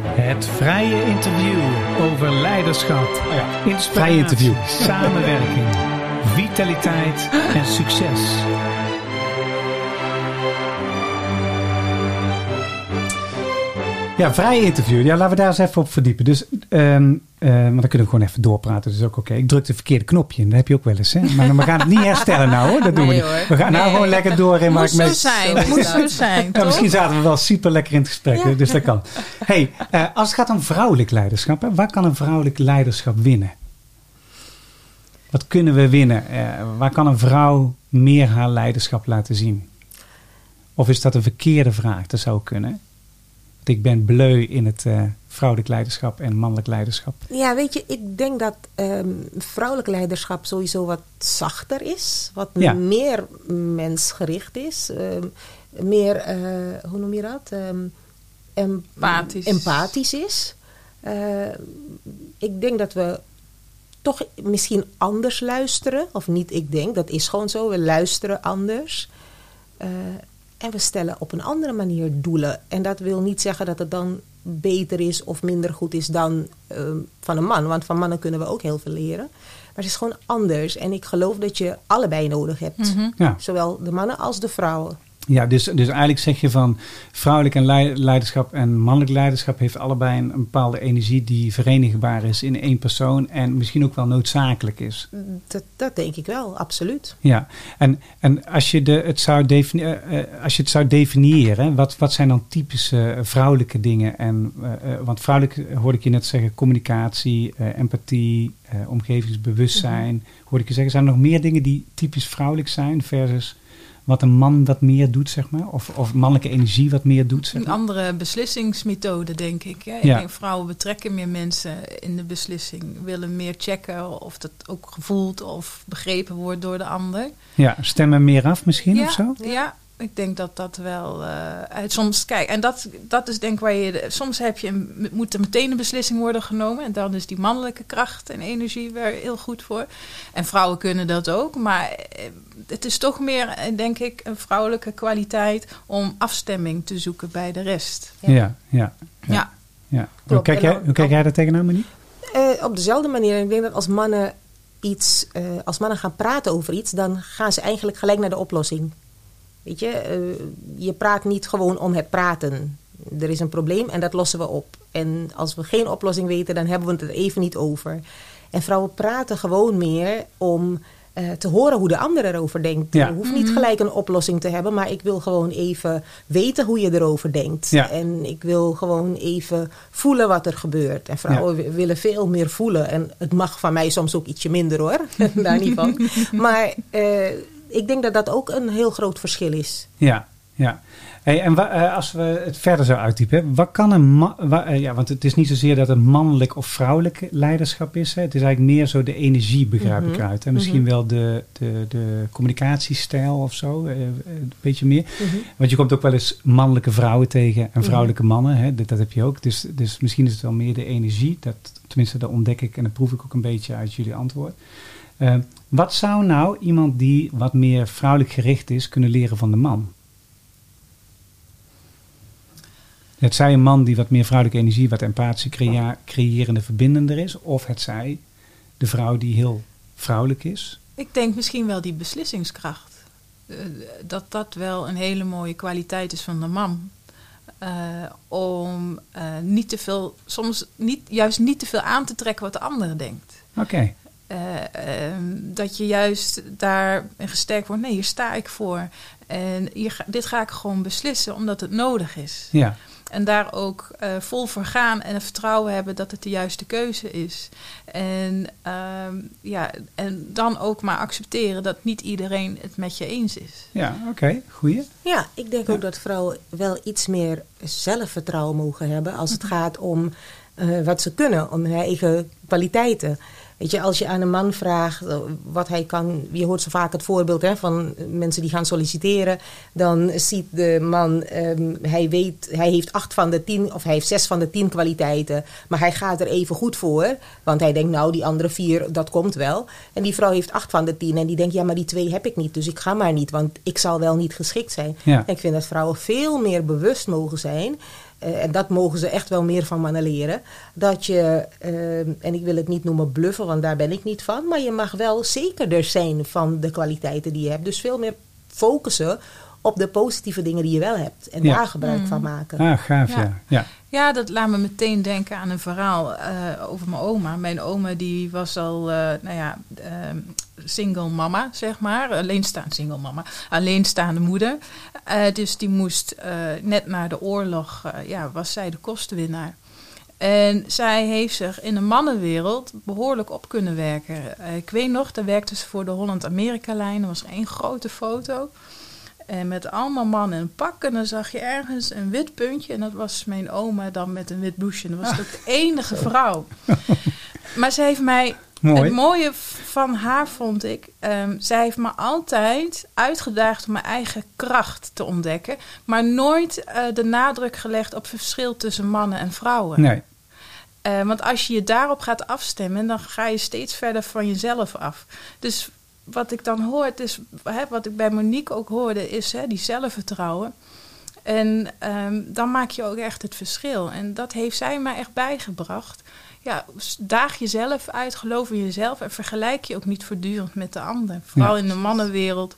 Het vrije interview over leiderschap, Oh ja. inspiratie, vrije interview. samenwerking, vitaliteit en succes. Ja, vrij interview. Ja, laten we daar eens even op verdiepen. Dus, um, uh, maar dan kunnen we gewoon even doorpraten. Dat is ook oké. Ik druk het verkeerde knopje in. Dat heb je ook wel eens. Hè? Maar we gaan het niet herstellen nou hoor. Dat doen Nee, we niet. hoor. We gaan nou Nee. gewoon lekker door in waar Moest zo mee... zijn, moest zo zijn, Ja, misschien zaten we wel super lekker in het gesprek. Ja. Dus dat kan. hey, uh, als het gaat om vrouwelijk leiderschap. Hè, waar kan een vrouwelijk leiderschap winnen? Wat kunnen we winnen? Uh, waar kan een vrouw meer haar leiderschap laten zien? Of is dat een verkeerde vraag? Dat zou kunnen. Ik ben bleu in het uh, vrouwelijk leiderschap en mannelijk leiderschap. Ja, weet je, ik denk dat um, vrouwelijk leiderschap sowieso wat zachter is. Wat Ja. meer mensgericht is. um, meer, uh, hoe noem je dat? Um, em- Empathisch. empathisch is. Uh, ik denk dat we toch misschien anders luisteren. Of niet ik denk, dat is gewoon zo. We luisteren anders. En we stellen op een andere manier doelen. En dat wil niet zeggen dat het dan beter is of minder goed is dan uh, van een man. Want van mannen kunnen we ook heel veel leren. Maar het is gewoon anders. En ik geloof dat je allebei nodig hebt. Mhm. Ja. Zowel de mannen als de vrouwen. Ja, dus, dus eigenlijk zeg je van vrouwelijk en leiderschap en mannelijk leiderschap heeft allebei een, een, bepaalde energie die verenigbaar is in één persoon en misschien ook wel noodzakelijk is. Dat, dat denk ik wel, absoluut. Ja, en, en als, je de, het zou defini- uh, als je het zou definiëren, wat, wat zijn dan typische vrouwelijke dingen? En, uh, want vrouwelijk hoorde ik je net zeggen, communicatie, uh, empathie, omgevingsbewustzijn. Mm-hmm. Hoorde ik je zeggen, zijn er nog meer dingen die typisch vrouwelijk zijn versus wat een man wat meer doet, zeg maar? Of, of mannelijke energie wat meer doet, zeg Een andere beslissingsmethode, denk ik. Ja, ik Ja. denk vrouwen betrekken meer mensen in de beslissing. Willen meer checken of dat ook gevoeld of begrepen wordt door de ander. Ja, stemmen meer af misschien ja, of zo? Ja, ik denk dat dat wel uh, uit soms kijk en dat, dat is denk ik waar je soms heb je een, moet er meteen een beslissing worden genomen en dan is die mannelijke kracht en energie weer heel goed voor en vrouwen kunnen dat ook maar eh, het is toch meer denk ik een vrouwelijke kwaliteit om afstemming te zoeken bij de rest ja ja ja, ja. ja. ja. Hoe, kijk jij, hoe kijk jij daar tegenaan Monique? Uh, op dezelfde manier ik denk dat als mannen iets uh, als mannen gaan praten over iets dan gaan ze eigenlijk gelijk naar de oplossing Weet je, uh, je praat niet gewoon om het praten. Er is een probleem en dat lossen we op. En als we geen oplossing weten, dan hebben we het er even niet over. En vrouwen praten gewoon meer om uh, te horen hoe de ander erover denkt. Ja. Je hoeft niet gelijk een oplossing te hebben, maar ik wil gewoon even weten hoe je erover denkt. Ja. En ik wil gewoon even voelen wat er gebeurt. En vrouwen ja. willen veel meer voelen. En het mag van mij soms ook ietsje minder hoor, daar niet van. Maar... Uh, ik denk dat dat ook een heel groot verschil is. Ja, ja. Hey, en uh, als we het verder zo uittypen, wat kan een uh, ja, want het is niet zozeer dat het mannelijk of vrouwelijk leiderschap is. Hè. Het is eigenlijk meer zo de energie, begrijp Mhm. ik uit. En misschien mm-hmm. wel de, de, de communicatiestijl of zo, uh, een beetje meer. Mm-hmm. Want je komt ook wel eens mannelijke vrouwen tegen en vrouwelijke mannen. Hè. Dat, dat heb je ook. Dus, dus misschien is het wel meer de energie. Dat, tenminste, dat ontdek ik en dat proef ik ook een beetje uit jullie antwoord. Uh, wat zou nou iemand die wat meer vrouwelijk gericht is kunnen leren van de man? Het zij een man die wat meer vrouwelijke energie, wat empathische, crea- creërende, verbindender is. Of het zij de vrouw die heel vrouwelijk is Ik denk misschien wel die beslissingskracht. Eh, dat dat wel een hele mooie kwaliteit is van de man. Eh, om eh, niet te veel, soms niet, juist niet te veel aan te trekken wat de ander denkt. Oké. Dat je juist daar gesterkt wordt. Nee, hier sta ik voor. En hier dit ga ik gewoon beslissen omdat het nodig is. Ja. En daar ook eh, vol voor gaan en het vertrouwen hebben dat het de juiste keuze is. En, ehm, ja, en dan ook maar accepteren dat niet iedereen het met je eens is. Ja, oké. Goeie. Ja, ik denk ook dat vrouwen wel iets meer zelfvertrouwen mogen hebben als het gaat om eh, wat ze kunnen, om hun eigen kwaliteiten. Weet je, als je aan een man vraagt eh, wat hij kan, je hoort zo vaak het voorbeeld hè, van mensen die gaan solliciteren, dan ziet de man, ehm, hij weet, hij heeft acht van de tien, of hij heeft zes van de tien kwaliteiten, maar hij gaat er even goed voor, want hij denkt, nou, die andere vier, dat komt wel. En die vrouw heeft acht van de tien en die denkt, ja, maar die twee heb ik niet, dus ik ga maar niet, want ik zal wel niet geschikt zijn. Ja. En ik vind dat vrouwen veel meer bewust mogen zijn. Eh, en dat mogen ze echt wel meer van mannen leren. Dat je, eh, en ik wil het niet noemen bluffen, want daar ben ik niet van. Maar je mag wel zekerder zijn van de kwaliteiten die je hebt. Dus veel meer focussen op de positieve dingen die je wel hebt. En Ja. daar gebruik van maken. Ah, gaaf, ja. Ja. ja. Ja, dat laat me meteen denken aan een verhaal eh, over mijn oma. Mijn oma die was al, eh, nou ja, ehm, single mama, zeg maar. Alleenstaande single mama. Alleenstaande moeder. Eh, dus die moest net na de oorlog, ja, was zij de kostenwinnaar. En zij heeft zich in de mannenwereld behoorlijk op kunnen werken. Ik weet nog, daar werkte ze voor de Holland-Amerika-lijn. Er was één grote foto. En met allemaal mannen in pak. En dan zag je ergens een wit puntje. En dat was mijn oma dan met een wit blouseje. En dat was ook de enige vrouw. Maar ze heeft mij... Mooi. Het mooie van haar vond ik... ehm, zij heeft me altijd uitgedaagd om mijn eigen kracht te ontdekken. Maar nooit eh, de nadruk gelegd op verschil tussen mannen en vrouwen. Nee. Eh, want als je je daarop gaat afstemmen, dan ga je steeds verder van jezelf af. Dus wat ik dan hoor, is, hè, wat ik bij Monique ook hoorde, is hè, die zelfvertrouwen. En ehm, dan maak je ook echt het verschil. En dat heeft zij mij echt bijgebracht. Ja, daag jezelf uit, geloof in jezelf en vergelijk je ook niet voortdurend met de ander. Vooral Ja. in de mannenwereld.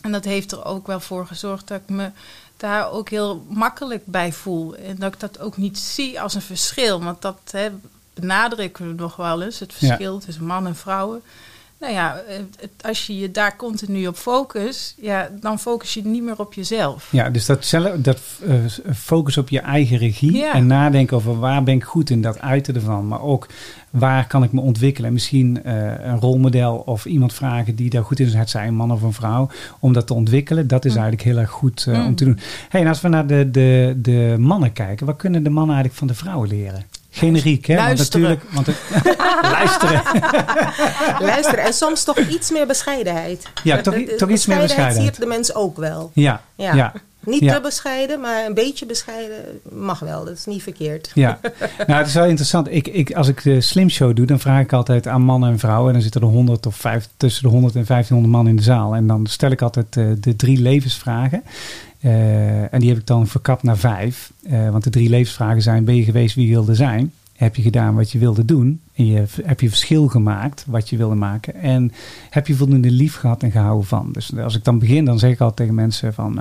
En dat heeft er ook wel voor gezorgd dat ik me daar ook heel makkelijk bij voel. En dat ik dat ook niet zie als een verschil. Want dat hè, benadrukken we nog wel eens, het Ja. verschil tussen man en vrouwen. Nou ja, het- als je je daar continu op focust, ja, dan focus je niet meer op jezelf. Ja, dus dat, zelf, dat eh, focus op je eigen regie Ja. en nadenken over waar ben ik goed in, dat uiten ervan. Maar ook waar kan ik me ontwikkelen. En misschien eh, een rolmodel of iemand vragen die daar goed in is, het zij een man of een vrouw, om dat te ontwikkelen. Dat is Mm. eigenlijk heel erg goed eh, om Mm. te doen. Hey, en als we naar de, de, de mannen kijken, wat kunnen de mannen eigenlijk van de vrouwen leren? Generiek, hè? Want Luisteren. natuurlijk, want luisteren. Luister, en soms toch iets meer bescheidenheid. Ja, toch, toch iets meer bescheidenheid. siert de mens ook wel. Ja, Ja. ja. Niet Ja. te bescheiden, maar een beetje bescheiden mag wel. Dat is niet verkeerd. Ja, nou het is wel interessant. Ik, ik, als ik de Slim Show doe, dan vraag ik altijd aan mannen en vrouwen. En dan zitten er 100 of vijf, tussen de 100 en 1500 man in de zaal. En dan stel ik altijd eh, de drie levensvragen. Eh, en die heb ik dan verkapt naar vijf. Eh, want de drie levensvragen zijn: ben je geweest wie je wilde zijn? Heb je gedaan wat je wilde doen? En je, heb je verschil gemaakt wat je wilde maken? En heb je voldoende lief gehad en gehouden van? Dus als ik dan begin, dan zeg ik altijd tegen mensen van...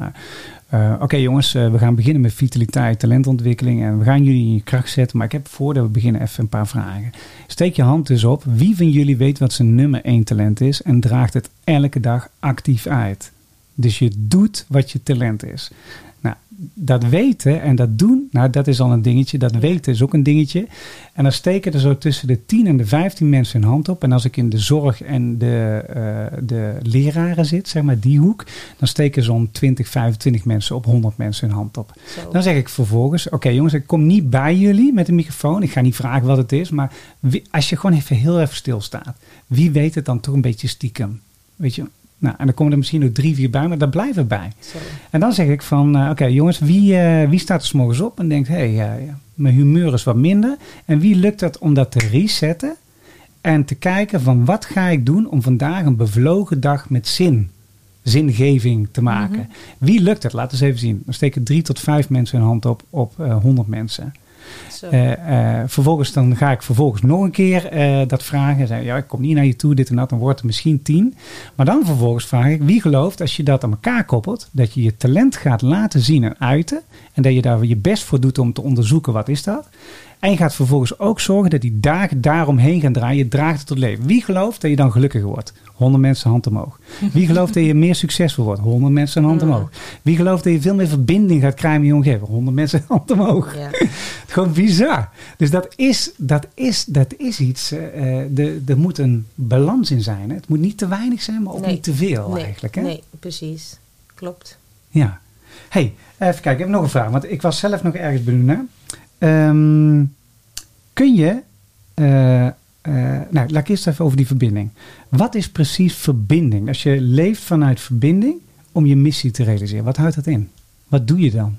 eh, Oké jongens, we gaan beginnen met vitaliteit, talentontwikkeling. En we gaan jullie in je kracht zetten. Maar ik heb voordat we beginnen even een paar vragen. Steek je hand dus op. Wie van jullie weet wat zijn nummer één talent is? En draagt het elke dag actief uit? Dus je doet wat je talent is. Nou, dat weten en dat doen, nou, dat is al een dingetje. Dat weten is ook een dingetje. En dan steken er zo tussen de 10 en de 15 mensen hun hand op. En als ik in de zorg en de, eh, de leraren zit, zeg maar die hoek, dan steken zo'n 20, 25 mensen op 100 mensen hun hand op. Zo. Dan zeg ik vervolgens: Oké, jongens, ik kom niet bij jullie met een microfoon. Ik ga niet vragen wat het is. Maar wie- als je gewoon even heel even stilstaat, wie weet het dan toch een beetje stiekem? Weet je? Nou, en dan komen er misschien nog drie, vier bij, maar daar blijven bij. Zo. En dan zeg ik van, eh, oké jongens, wie, eh, wie staat er 's morgens op en denkt, hé, hey, eh, mijn humeur is wat minder. En wie lukt het om dat te resetten en te kijken van wat ga ik doen om vandaag een bevlogen dag met zin, zingeving te maken. Wie lukt het? Laten we eens even zien. Dan steken drie tot vijf mensen hun hand op op 100 mensen. Eh, eh, vervolgens dan ga ik vervolgens nog een keer eh, dat vragen. Zeg, ja, ik kom niet naar je toe, dit en dat. Dan wordt het misschien tien. Maar dan vervolgens vraag ik, wie gelooft als je dat aan elkaar koppelt, dat je je talent gaat laten zien en uiten. En dat je daar je best voor doet om te onderzoeken wat is dat. En gaat vervolgens ook zorgen dat die dagen daaromheen gaan draaien. Je draagt het tot leven. Wie gelooft dat je dan gelukkiger wordt? 100 mensen hand omhoog. Wie gelooft dat je meer succesvol wordt? 100 mensen hand omhoog. Wie gelooft dat je veel meer verbinding gaat krijgen met je omgeving? 100 mensen hand omhoog. Ja. Gewoon bizar. Dus dat is, dat is, dat is iets. de, er moet een balans in zijn. Hè? Het moet niet te weinig zijn, maar ook Nee. niet te veel nee, eigenlijk. Hè? nee, precies. Klopt. Ja. hey, even kijken. Ik heb nog een vraag. Want ik was zelf nog ergens benieuwd naar. Ehm, kun je... eh, eh, nou, laat ik eerst even over die verbinding. Wat is precies verbinding? Als je leeft vanuit verbinding om je missie te realiseren. Wat houdt dat in? Wat doe je dan?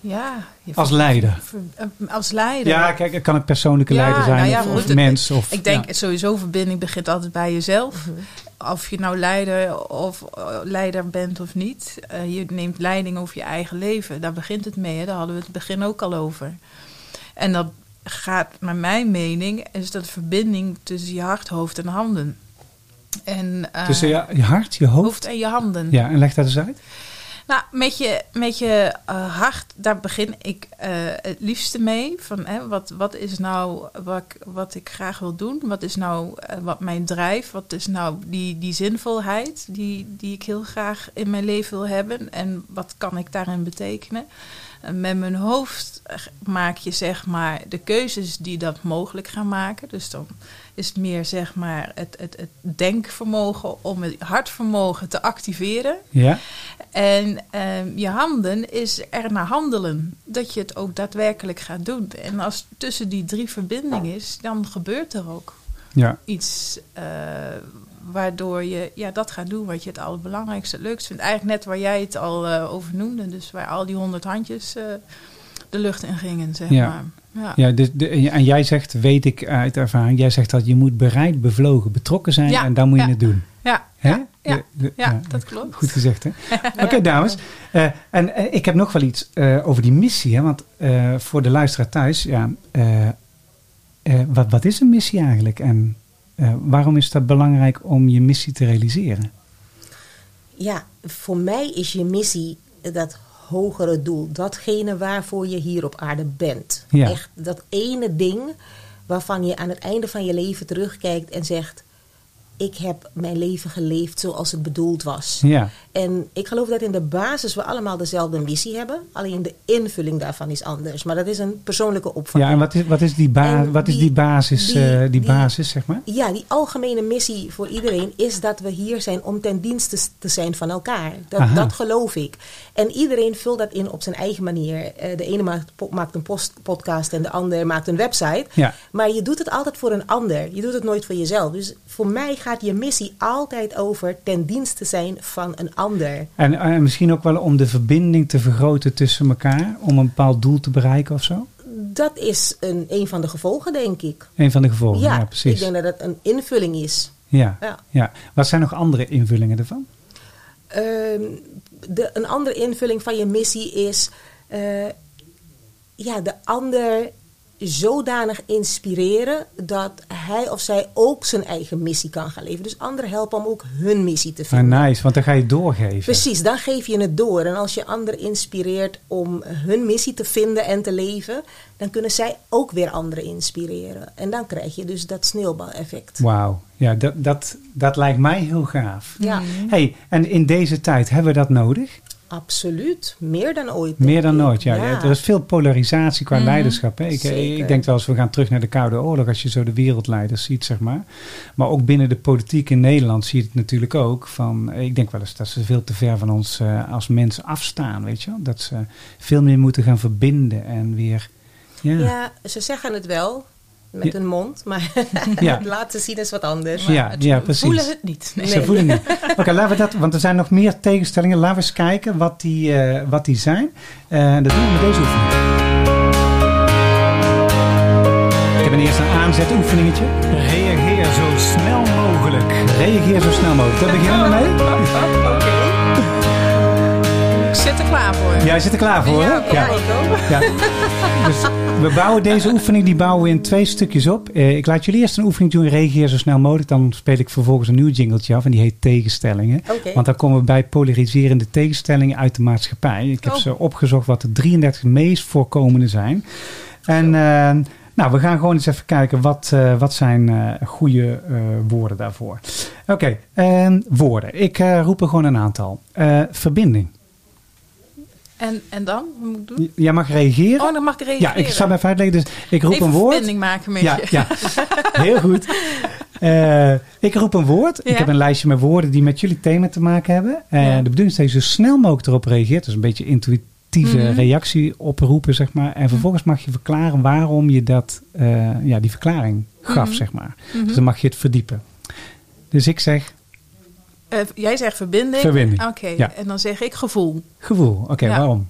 Ja. je Als leider. eh, als leider. Ja, kijk, het kan een persoonlijke Ja, leider zijn nou ja, of, goed, of mens. Of, Ik denk ja. sowieso verbinding begint altijd bij jezelf. Of je nou leider of eh, leider bent of niet. eh, je neemt leiding over je eigen leven. Daar begint het mee. Hè? Daar hadden we het begin ook al over. En dat gaat, naar mijn mening, is dat verbinding tussen je hart, hoofd en handen. En, eh, Tussen je, je hart, je hoofd. hoofd en je handen. Ja, en leg dat eens uit. Nou, met je, met je eh, hart, daar begin ik eh, het liefste mee. Van, hè, wat, wat is nou wat ik, wat ik graag wil doen? Wat is nou eh, wat mij drijft? Wat is nou die, die zinvolheid die, die ik heel graag in mijn leven wil hebben? En wat kan ik daarin betekenen? Met mijn hoofd maak je zeg maar de keuzes die dat mogelijk gaan maken. Dus dan is het meer zeg maar het, het, het denkvermogen om het hartvermogen te activeren. Ja, En ehm, je handen is er naar handelen. Dat je het ook daadwerkelijk gaat doen. En als tussen die drie verbinding is, dan gebeurt er ook ja. iets eh, waardoor je ja, dat gaat doen wat je het allerbelangrijkste, het leukst vindt. Eigenlijk net waar jij het al eh, over noemde. Dus waar al die honderd handjes eh, de lucht in gingen, zeg Ja. maar. Ja. Ja, dus de, en jij zegt, weet ik uit ervaring, jij zegt dat je moet bereid, bevlogen, betrokken zijn Ja, en dan moet je ja. het doen. Ja, Hè? ja, De- dat klopt. Goed gezegd, hè? Oké, dames. Eh, en ik heb nog wel iets over die missie, hè? Want voor de luisteraar thuis, ja, wat, wat is een missie eigenlijk? En eh, waarom is dat belangrijk om je missie te realiseren? Ja, voor mij is je missie dat hogere doel. Datgene waarvoor je hier op aarde bent. Ja. Echt dat ene ding waarvan je aan het einde van je leven terugkijkt en zegt... Ik heb mijn leven geleefd zoals het bedoeld was. Ja, En ik geloof dat in de basis we allemaal dezelfde missie hebben. Alleen de invulling daarvan is anders. Maar dat is een persoonlijke opvatting. ja en wat is, wat is, die, ba wat is die basis, die- eh, die die- basis, zeg maar? Ja, die algemene missie voor iedereen is dat we hier zijn om ten dienste te zijn van elkaar. Dat, Aha. dat geloof ik. En iedereen vult dat in op zijn eigen manier. Eh, de ene maakt, een post, podcast en de ander maakt een website. Ja. Maar je doet het altijd voor een ander. Je doet het nooit voor jezelf. Dus voor mij gaat je missie altijd over ten dienste zijn van een ander. En misschien ook wel om de verbinding te vergroten tussen elkaar, om een bepaald doel te bereiken of zo? Dat is een, een van de gevolgen, denk ik. Een van de gevolgen, ja, ja, precies. ik denk dat het een invulling is. Ja, Ja. ja. Wat zijn nog andere invullingen ervan? Ehm, de, een andere invulling van je missie is eh, ja, de ander zodanig inspireren dat hij of zij ook zijn eigen missie kan gaan leven. Dus anderen helpen om ook hun missie te Ah, vinden. nice, want dan ga je doorgeven. Precies, dan geef je het door. En als je anderen inspireert om hun missie te vinden en te leven, dan kunnen zij ook weer anderen inspireren. En dan krijg je dus dat sneeuwbaleffect. Wauw, ja, dat, dat, dat lijkt mij heel gaaf. Ja, Hey, en in deze tijd hebben we dat nodig? Absoluut. Meer dan ooit. Meer dan ik. nooit, ja. Er is veel polarisatie qua leiderschap. Hè. Ik, Zeker. ik denk wel eens, we gaan terug naar de Koude Oorlog als je zo de wereldleiders ziet, zeg maar. Maar ook binnen de politiek in Nederland zie je het natuurlijk ook. Van, ik denk wel eens dat ze veel te ver van ons eh, als mensen afstaan, weet je wel. Dat ze veel meer moeten gaan verbinden en weer... Ja. Ja, ze zeggen het wel met hun mond, maar Ja. laten zien is wat anders. Ja, Het- ja, precies. voelen het niet. Nee. Ze voelen niet. Oké, laten we dat, want er zijn nog meer tegenstellingen. Laten we eens kijken wat die, eh, wat die zijn. Eh, dat doen we met deze oefening. Ik heb een eerste aanzetoefeningetje. Reageer zo snel mogelijk. Reageer zo snel mogelijk. Daar beginnen we mee. Zit er klaar voor. Jij zit er klaar voor, hè? Ja, Ja. Ja. Dus we bouwen deze oefening die bouwen we in twee stukjes op. Eh, ik laat jullie eerst een oefening doen. Reageer zo snel mogelijk. Dan speel ik vervolgens een nieuw jingletje af. En die heet tegenstellingen. Want dan komen we bij polariserende tegenstellingen uit de maatschappij. Ik heb Oh. ze opgezocht wat de 33 meest voorkomende zijn. En eh, nou, we gaan gewoon eens even kijken wat, eh, wat zijn goede woorden daarvoor. Oké, en woorden. Ik roep er gewoon een aantal. Verbinding. En, en dan? Wat moet ik doen? Jij mag reageren. Oh, dan mag ik reageren. Ja, ik zal even uitleggen. Dus ik roep Even een woord. verbinding maken met Ja, je. ja, heel goed. Eh, ik roep een woord. Ja. Ik heb een lijstje met woorden die met jullie thema te maken hebben. En Ja. de bedoeling is dat je zo snel mogelijk erop reageert. Dus een beetje intuïtieve Mhm. reactie oproepen, zeg maar. En vervolgens mag je verklaren waarom je dat, eh, ja, die verklaring gaf, Mhm. zeg maar. Mhm. Dus dan mag je het verdiepen. Dus ik zeg Eh, jij zegt verbinding. Verbinding, Oké, ja. en dan zeg ik gevoel. gevoel. Oké, Ja. waarom?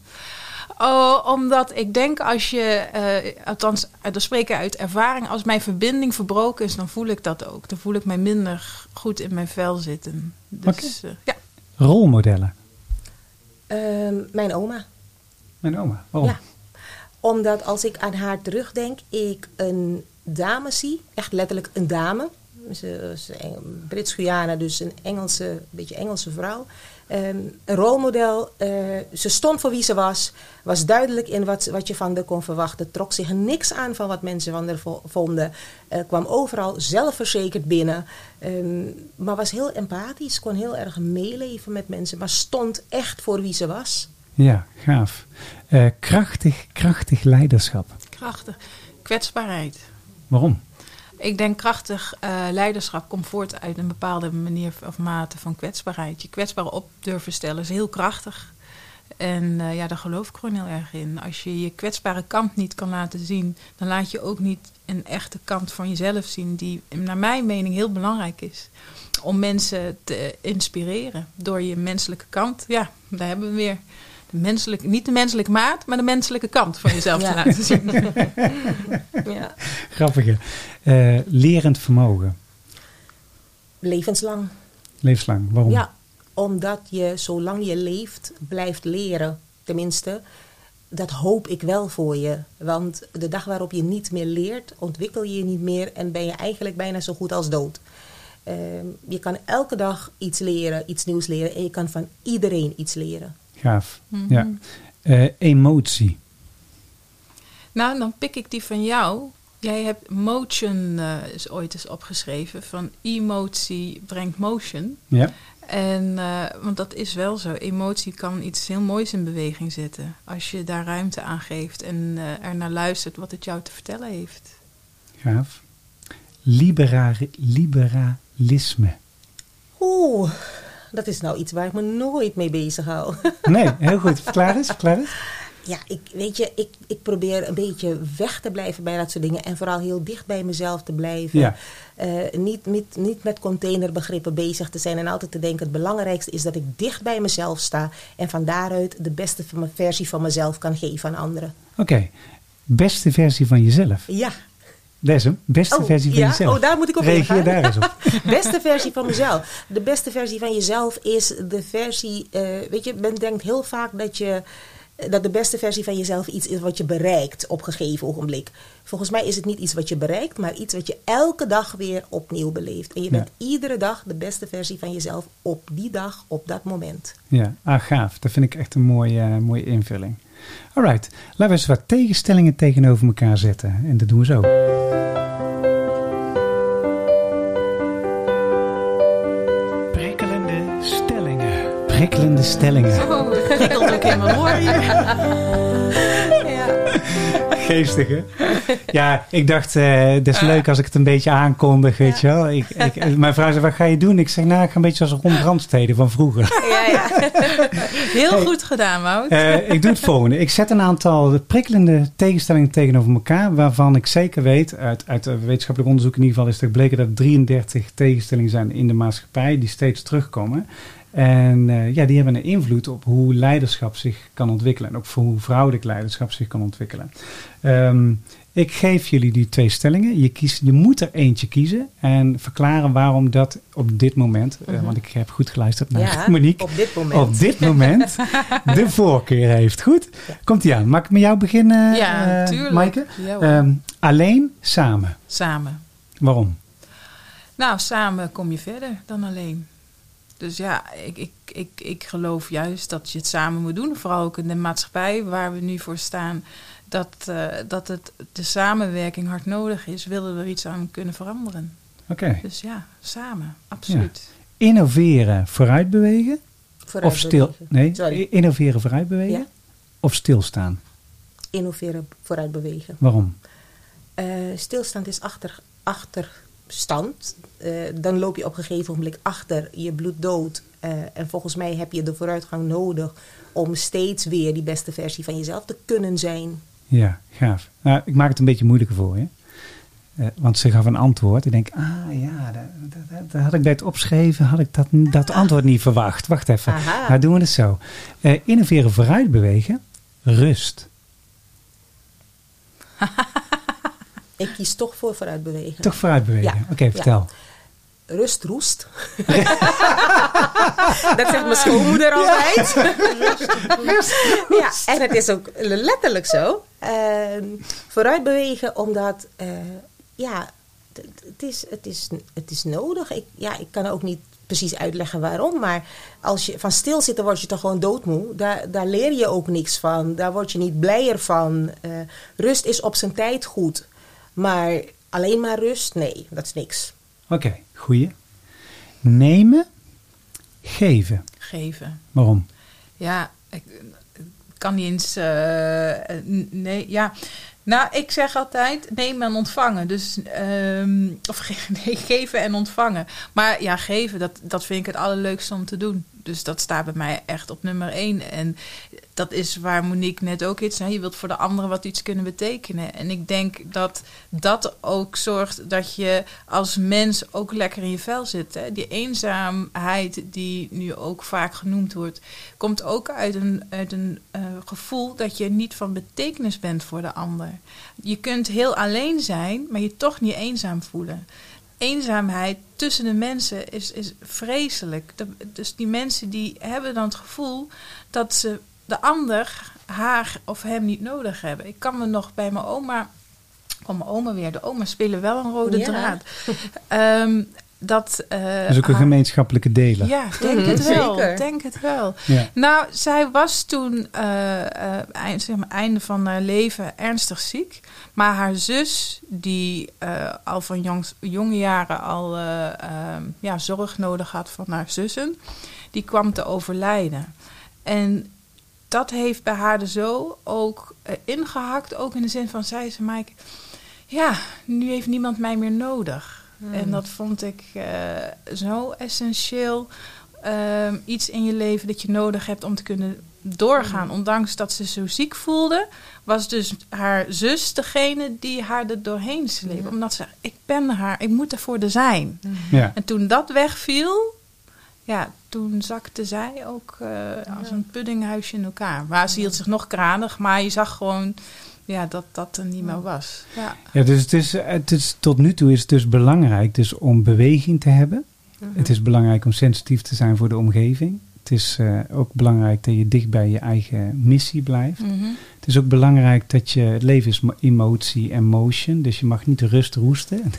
Oh, omdat ik denk als je, eh, althans, uit dat spreken uit ervaring, als mijn verbinding verbroken is, dan voel ik dat ook. Dan voel ik mij minder goed in mijn vel zitten. Dus eh, ja, Rolmodellen. Ehm, mijn oma. Mijn oma. Waarom? Ja. Omdat als ik aan haar terugdenk, ik een dame zie, echt letterlijk een dame. Ze een Brits-Guyana, dus een Engelse, beetje Engelse vrouw. Ehm, een rolmodel. eh, ze stond voor wie ze was. Was duidelijk in wat, wat je van haar kon verwachten. Trok zich niks aan van wat mensen van haar vo- vonden. eh, kwam overal zelfverzekerd binnen. ehm, maar was heel empathisch. Kon heel erg meeleven met mensen. Maar stond echt voor wie ze was. Ja, gaaf. Eh, krachtig, krachtig leiderschap. krachtig. Kwetsbaarheid. Waarom? Ik denk krachtig eh, leiderschap komt voort uit een bepaalde manier of mate van kwetsbaarheid. Je kwetsbaar op durven stellen is heel krachtig. En eh, ja, daar geloof ik gewoon heel erg in. Als je je kwetsbare kant niet kan laten zien, dan laat je ook niet een echte kant van jezelf zien, die naar mijn mening heel belangrijk is. Om mensen te inspireren door je menselijke kant. Ja, daar hebben we weer. De menselijke, niet de menselijke maat, maar de menselijke kant van jezelf Ja. te laten zien. Ja. Grappige. Eh, lerend vermogen. Levenslang. Levenslang. Waarom? Ja, omdat je zolang je leeft blijft leren. Tenminste, dat hoop ik wel voor je. Want de dag waarop je niet meer leert, ontwikkel je je niet meer en ben je eigenlijk bijna zo goed als dood. Ehm, je kan elke dag iets leren, iets nieuws leren en je kan van iedereen iets leren. Gaaf. Mhm. Ja. Eh, emotie. Nou, dan pik ik die van jou. Jij hebt motion eh, is ooit eens opgeschreven. Van emotie brengt motion. Ja. En, eh, want dat is wel zo. Emotie kan iets heel moois in beweging zetten. Als je daar ruimte aan geeft en er naar luistert wat het jou te vertellen heeft. Gaaf. Libera liberalisme. Oeh, dat is nou iets waar ik me nooit mee bezig hou. Nee, heel goed. Verklaar eens. Verklaar eens. Ja, ik, weet je, ik, ik probeer een beetje weg te blijven bij dat soort dingen. En vooral heel dicht bij mezelf te blijven. Ja. Eh, niet, niet, niet met containerbegrippen bezig te zijn. En altijd te denken, het belangrijkste is dat ik dicht bij mezelf sta. En van daaruit de beste versie van mezelf kan geven aan anderen. Oké. Beste versie van jezelf. Ja, Dat is hem. Beste Oh, versie van ja? jezelf. Oh, daar moet ik op Reageer daar eens op. beste versie van mezelf. De beste versie van jezelf is de versie. eh, weet je, men denkt heel vaak dat je. Dat de beste versie van jezelf iets is wat je bereikt op een gegeven ogenblik. Volgens mij is het niet iets wat je bereikt, maar iets wat je elke dag weer opnieuw beleeft. En je Ja. bent iedere dag de beste versie van jezelf op die dag, op dat moment. Ja, ah, gaaf. Dat vind ik echt een mooie, eh, mooie invulling. Alright, laten we eens wat tegenstellingen tegenover elkaar zetten. En dat doen we zo. Prikkelende stellingen. Oh, prikkelt ook in mijn oor. Geestig, hè? Ja, ik dacht, eh het is leuk als ik het een beetje aankondig, weet je wel. Ik, ik, mijn vrouw zei, wat ga je doen? Ik zeg, nou, ik ga een beetje als Ron Brandstede van vroeger. Ja, ja. Heel Hey. goed gedaan, Wout. Eh, ik doe het volgende. Ik zet een aantal prikkelende tegenstellingen tegenover elkaar, waarvan ik zeker weet, uit, uit eh, wetenschappelijk onderzoek in ieder geval is er gebleken dat er 33 tegenstellingen zijn in de maatschappij die steeds terugkomen. En eh, ja, die hebben een invloed op hoe leiderschap zich kan ontwikkelen. En ook voor hoe vrouwelijk leiderschap zich kan ontwikkelen. Ehm, Ik geef jullie die twee stellingen. Je, kiest, je moet er eentje kiezen en verklaren waarom dat op dit moment, eh, want ik heb goed geluisterd naar Ja, Monique, op dit moment. op dit moment de voorkeur heeft. Goed? Komt ie aan. Mag ik met jou beginnen, Ja, tuurlijk. Maaike? Ja. Ehm, alleen, samen. Samen. Waarom? Nou, samen kom je verder dan alleen. Dus ja, ik, ik, ik, ik geloof juist dat je het samen moet doen. Vooral ook in de maatschappij waar we nu voor staan. Dat, eh, dat het, de samenwerking hard nodig is. Willen we er iets aan kunnen veranderen. Oké. Dus ja, samen. Absoluut. Innoveren, vooruitbewegen Vooruit of stil? bewegen. Nee, Sorry. innoveren, vooruitbewegen Ja. of stilstaan? Innoveren, vooruit bewegen. Waarom? Eh, stilstand is achter, achterstand. Eh, dan loop je op een gegeven moment achter, je bloed dood. Eh, en volgens mij heb je de vooruitgang nodig om steeds weer die beste versie van jezelf te kunnen zijn. Ja, gaaf. Nou, ik maak het een beetje moeilijker voor je. Eh, want ze gaf een antwoord. Ik denk, ah ja, dat, dat- dat, dat had ik bij het opschrijven, had ik dat, dat antwoord niet verwacht. Wacht even. Aha. Nou doen we het zo. Innoveren, vooruit bewegen, rust. Ik kies toch voor vooruit bewegen. Toch vooruit bewegen. Ja. Oké, Ja. vertel. Rust roest. dat zegt mijn schoonmoeder altijd. ja, en het is ook letterlijk zo. Ehm, vooruit bewegen omdat, eh, ja, het is, het is, het is nodig. Ik, ja, ik kan ook niet precies uitleggen waarom, maar als je van stilzitten word je toch gewoon doodmoe. Daar, daar leer je ook niks van. Daar word je niet blijer van. Eh, rust is op zijn tijd goed. Maar alleen maar rust, nee, dat is niks. Oké, goeie. Nemen, geven. Geven. Waarom? Ja, ik, ik kan niet eens. n- nee, ja. Nou, ik zeg altijd nemen en ontvangen. Dus, ehm, of ge- nee, geven en ontvangen. Maar ja, geven, dat, dat vind ik het allerleukste om te doen. Dus dat staat bij mij echt op nummer één. En dat is waar Monique net ook iets zei. Je wilt voor de anderen wat iets kunnen betekenen. En ik denk dat dat ook zorgt dat je als mens ook lekker in je vel zit. Hè? Die eenzaamheid die nu ook vaak genoemd wordt, komt ook uit een, uit een eh, gevoel dat je niet van betekenis bent voor de ander. Je kunt heel alleen zijn, maar je toch niet eenzaam voelen. Eenzaamheid tussen de mensen is, is vreselijk. De- dus die mensen die hebben dan het gevoel dat ze de ander haar of hem niet nodig hebben. Ik kan me nog bij mijn oma, van mijn oma weer, de oma spelen wel een rode Ja. draad. Ehm, dat, eh, Dat is ook een haar- gemeenschappelijke deler. Ja, denk Mhm, het wel. zeker. Denk het wel. Ja. Nou, zij was toen eh, eh, eind, zeg maar, einde van haar leven ernstig ziek. Maar haar zus, die eh, al van jong, jonge jaren al eh, ehm, ja, zorg nodig had van haar zussen, die kwam te overlijden. En dat heeft bij haar er zo ook eh, ingehakt. Ook in de zin van, zei ze, Mike, ja, nu heeft niemand mij meer nodig. En dat vond ik eh, zo essentieel. Ehm, iets in je leven dat je nodig hebt om te kunnen doorgaan. Ondanks dat ze zo ziek voelde, was dus haar zus degene die haar er doorheen sleep. Omdat ze, ik ben haar, ik moet er voor er zijn. Ja. En toen dat wegviel, ja, toen zakte zij ook eh, als een puddinghuisje in elkaar. Maar ze hield zich nog kranig, maar je zag gewoon ja, dat dat er niet meer was. Ja. Ja, dus het is, het is, tot nu toe is het dus belangrijk dus om beweging te hebben. Het is belangrijk om sensitief te zijn voor de omgeving. Het is eh, ook belangrijk dat je dicht bij je eigen missie blijft. Mhm. Het is ook belangrijk dat je, het leven is mo- emotie en motion, dus je mag niet rust roesten.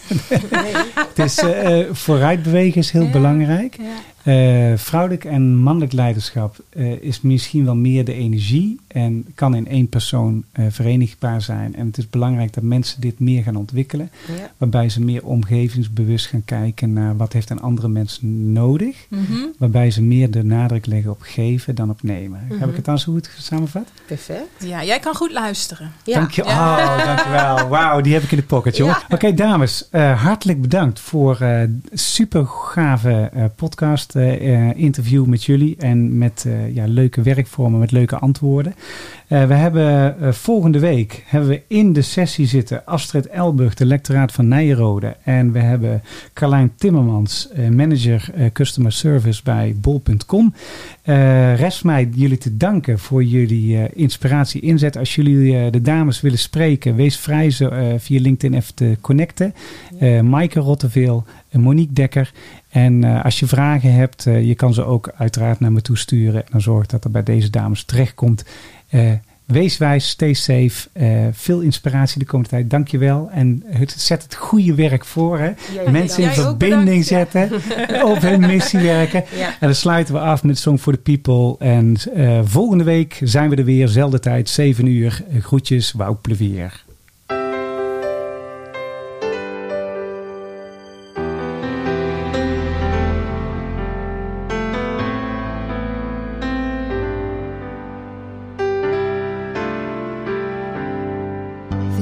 het is, eh, eh, vooruit bewegen is heel Ja. belangrijk. Ja. Eh, vrouwelijk en mannelijk leiderschap eh, is misschien wel meer de energie en kan in één persoon eh, verenigbaar zijn. En het is belangrijk dat mensen dit meer gaan ontwikkelen, Ja. waarbij ze meer omgevingsbewust gaan kijken naar wat heeft een andere mens nodig. Mhm. Waarbij ze meer de nadruk leggen op geven dan op nemen. Heb ik het dan zo goed samengevat? Perfect. Ja, jij kan goed luisteren. Ja. Dank je. Oh, dankjewel. Wauw, die heb ik in de pocket, joh. Oké, dames. eh, hartelijk bedankt voor eh super gave eh, podcast eh, interview met jullie. En met eh, ja, leuke werkvormen, met leuke antwoorden. Eh, we hebben volgende week hebben we in de sessie zitten Astrid Elburg, de lectoraat van Nijrode. En we hebben Carlijn Timmermans, manager Customer Service bij bol.com. Eh, rest mij jullie te danken voor jullie eh, inspiratie inzet. Als jullie eh, de dames willen spreken, wees vrij zo, eh, via LinkedIn even te connecten. Maaike Rotteveel, Monique Dekker. En als je vragen hebt, je kan ze ook uiteraard naar me toe sturen. En dan zorg dat er bij deze dames terechtkomt. Eh wees wijs, stay safe. Eh, veel inspiratie de komende tijd. Dank je wel. En het zet het goede werk voor. Hè? Jij Mensen in verbinding zetten. op hun missie werken. Ja. En dan sluiten we af met Song for the People. En eh, volgende week zijn we er weer. Zelfde tijd, 7 uur. Groetjes, Wout Plevier.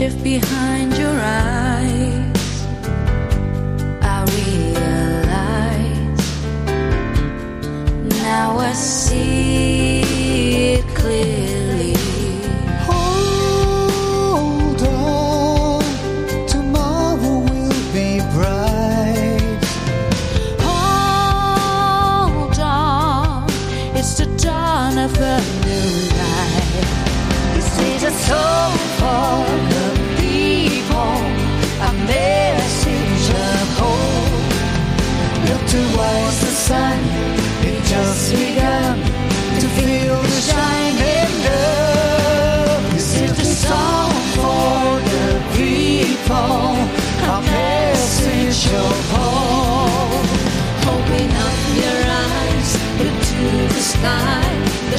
Shift behind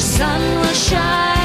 sun will shine.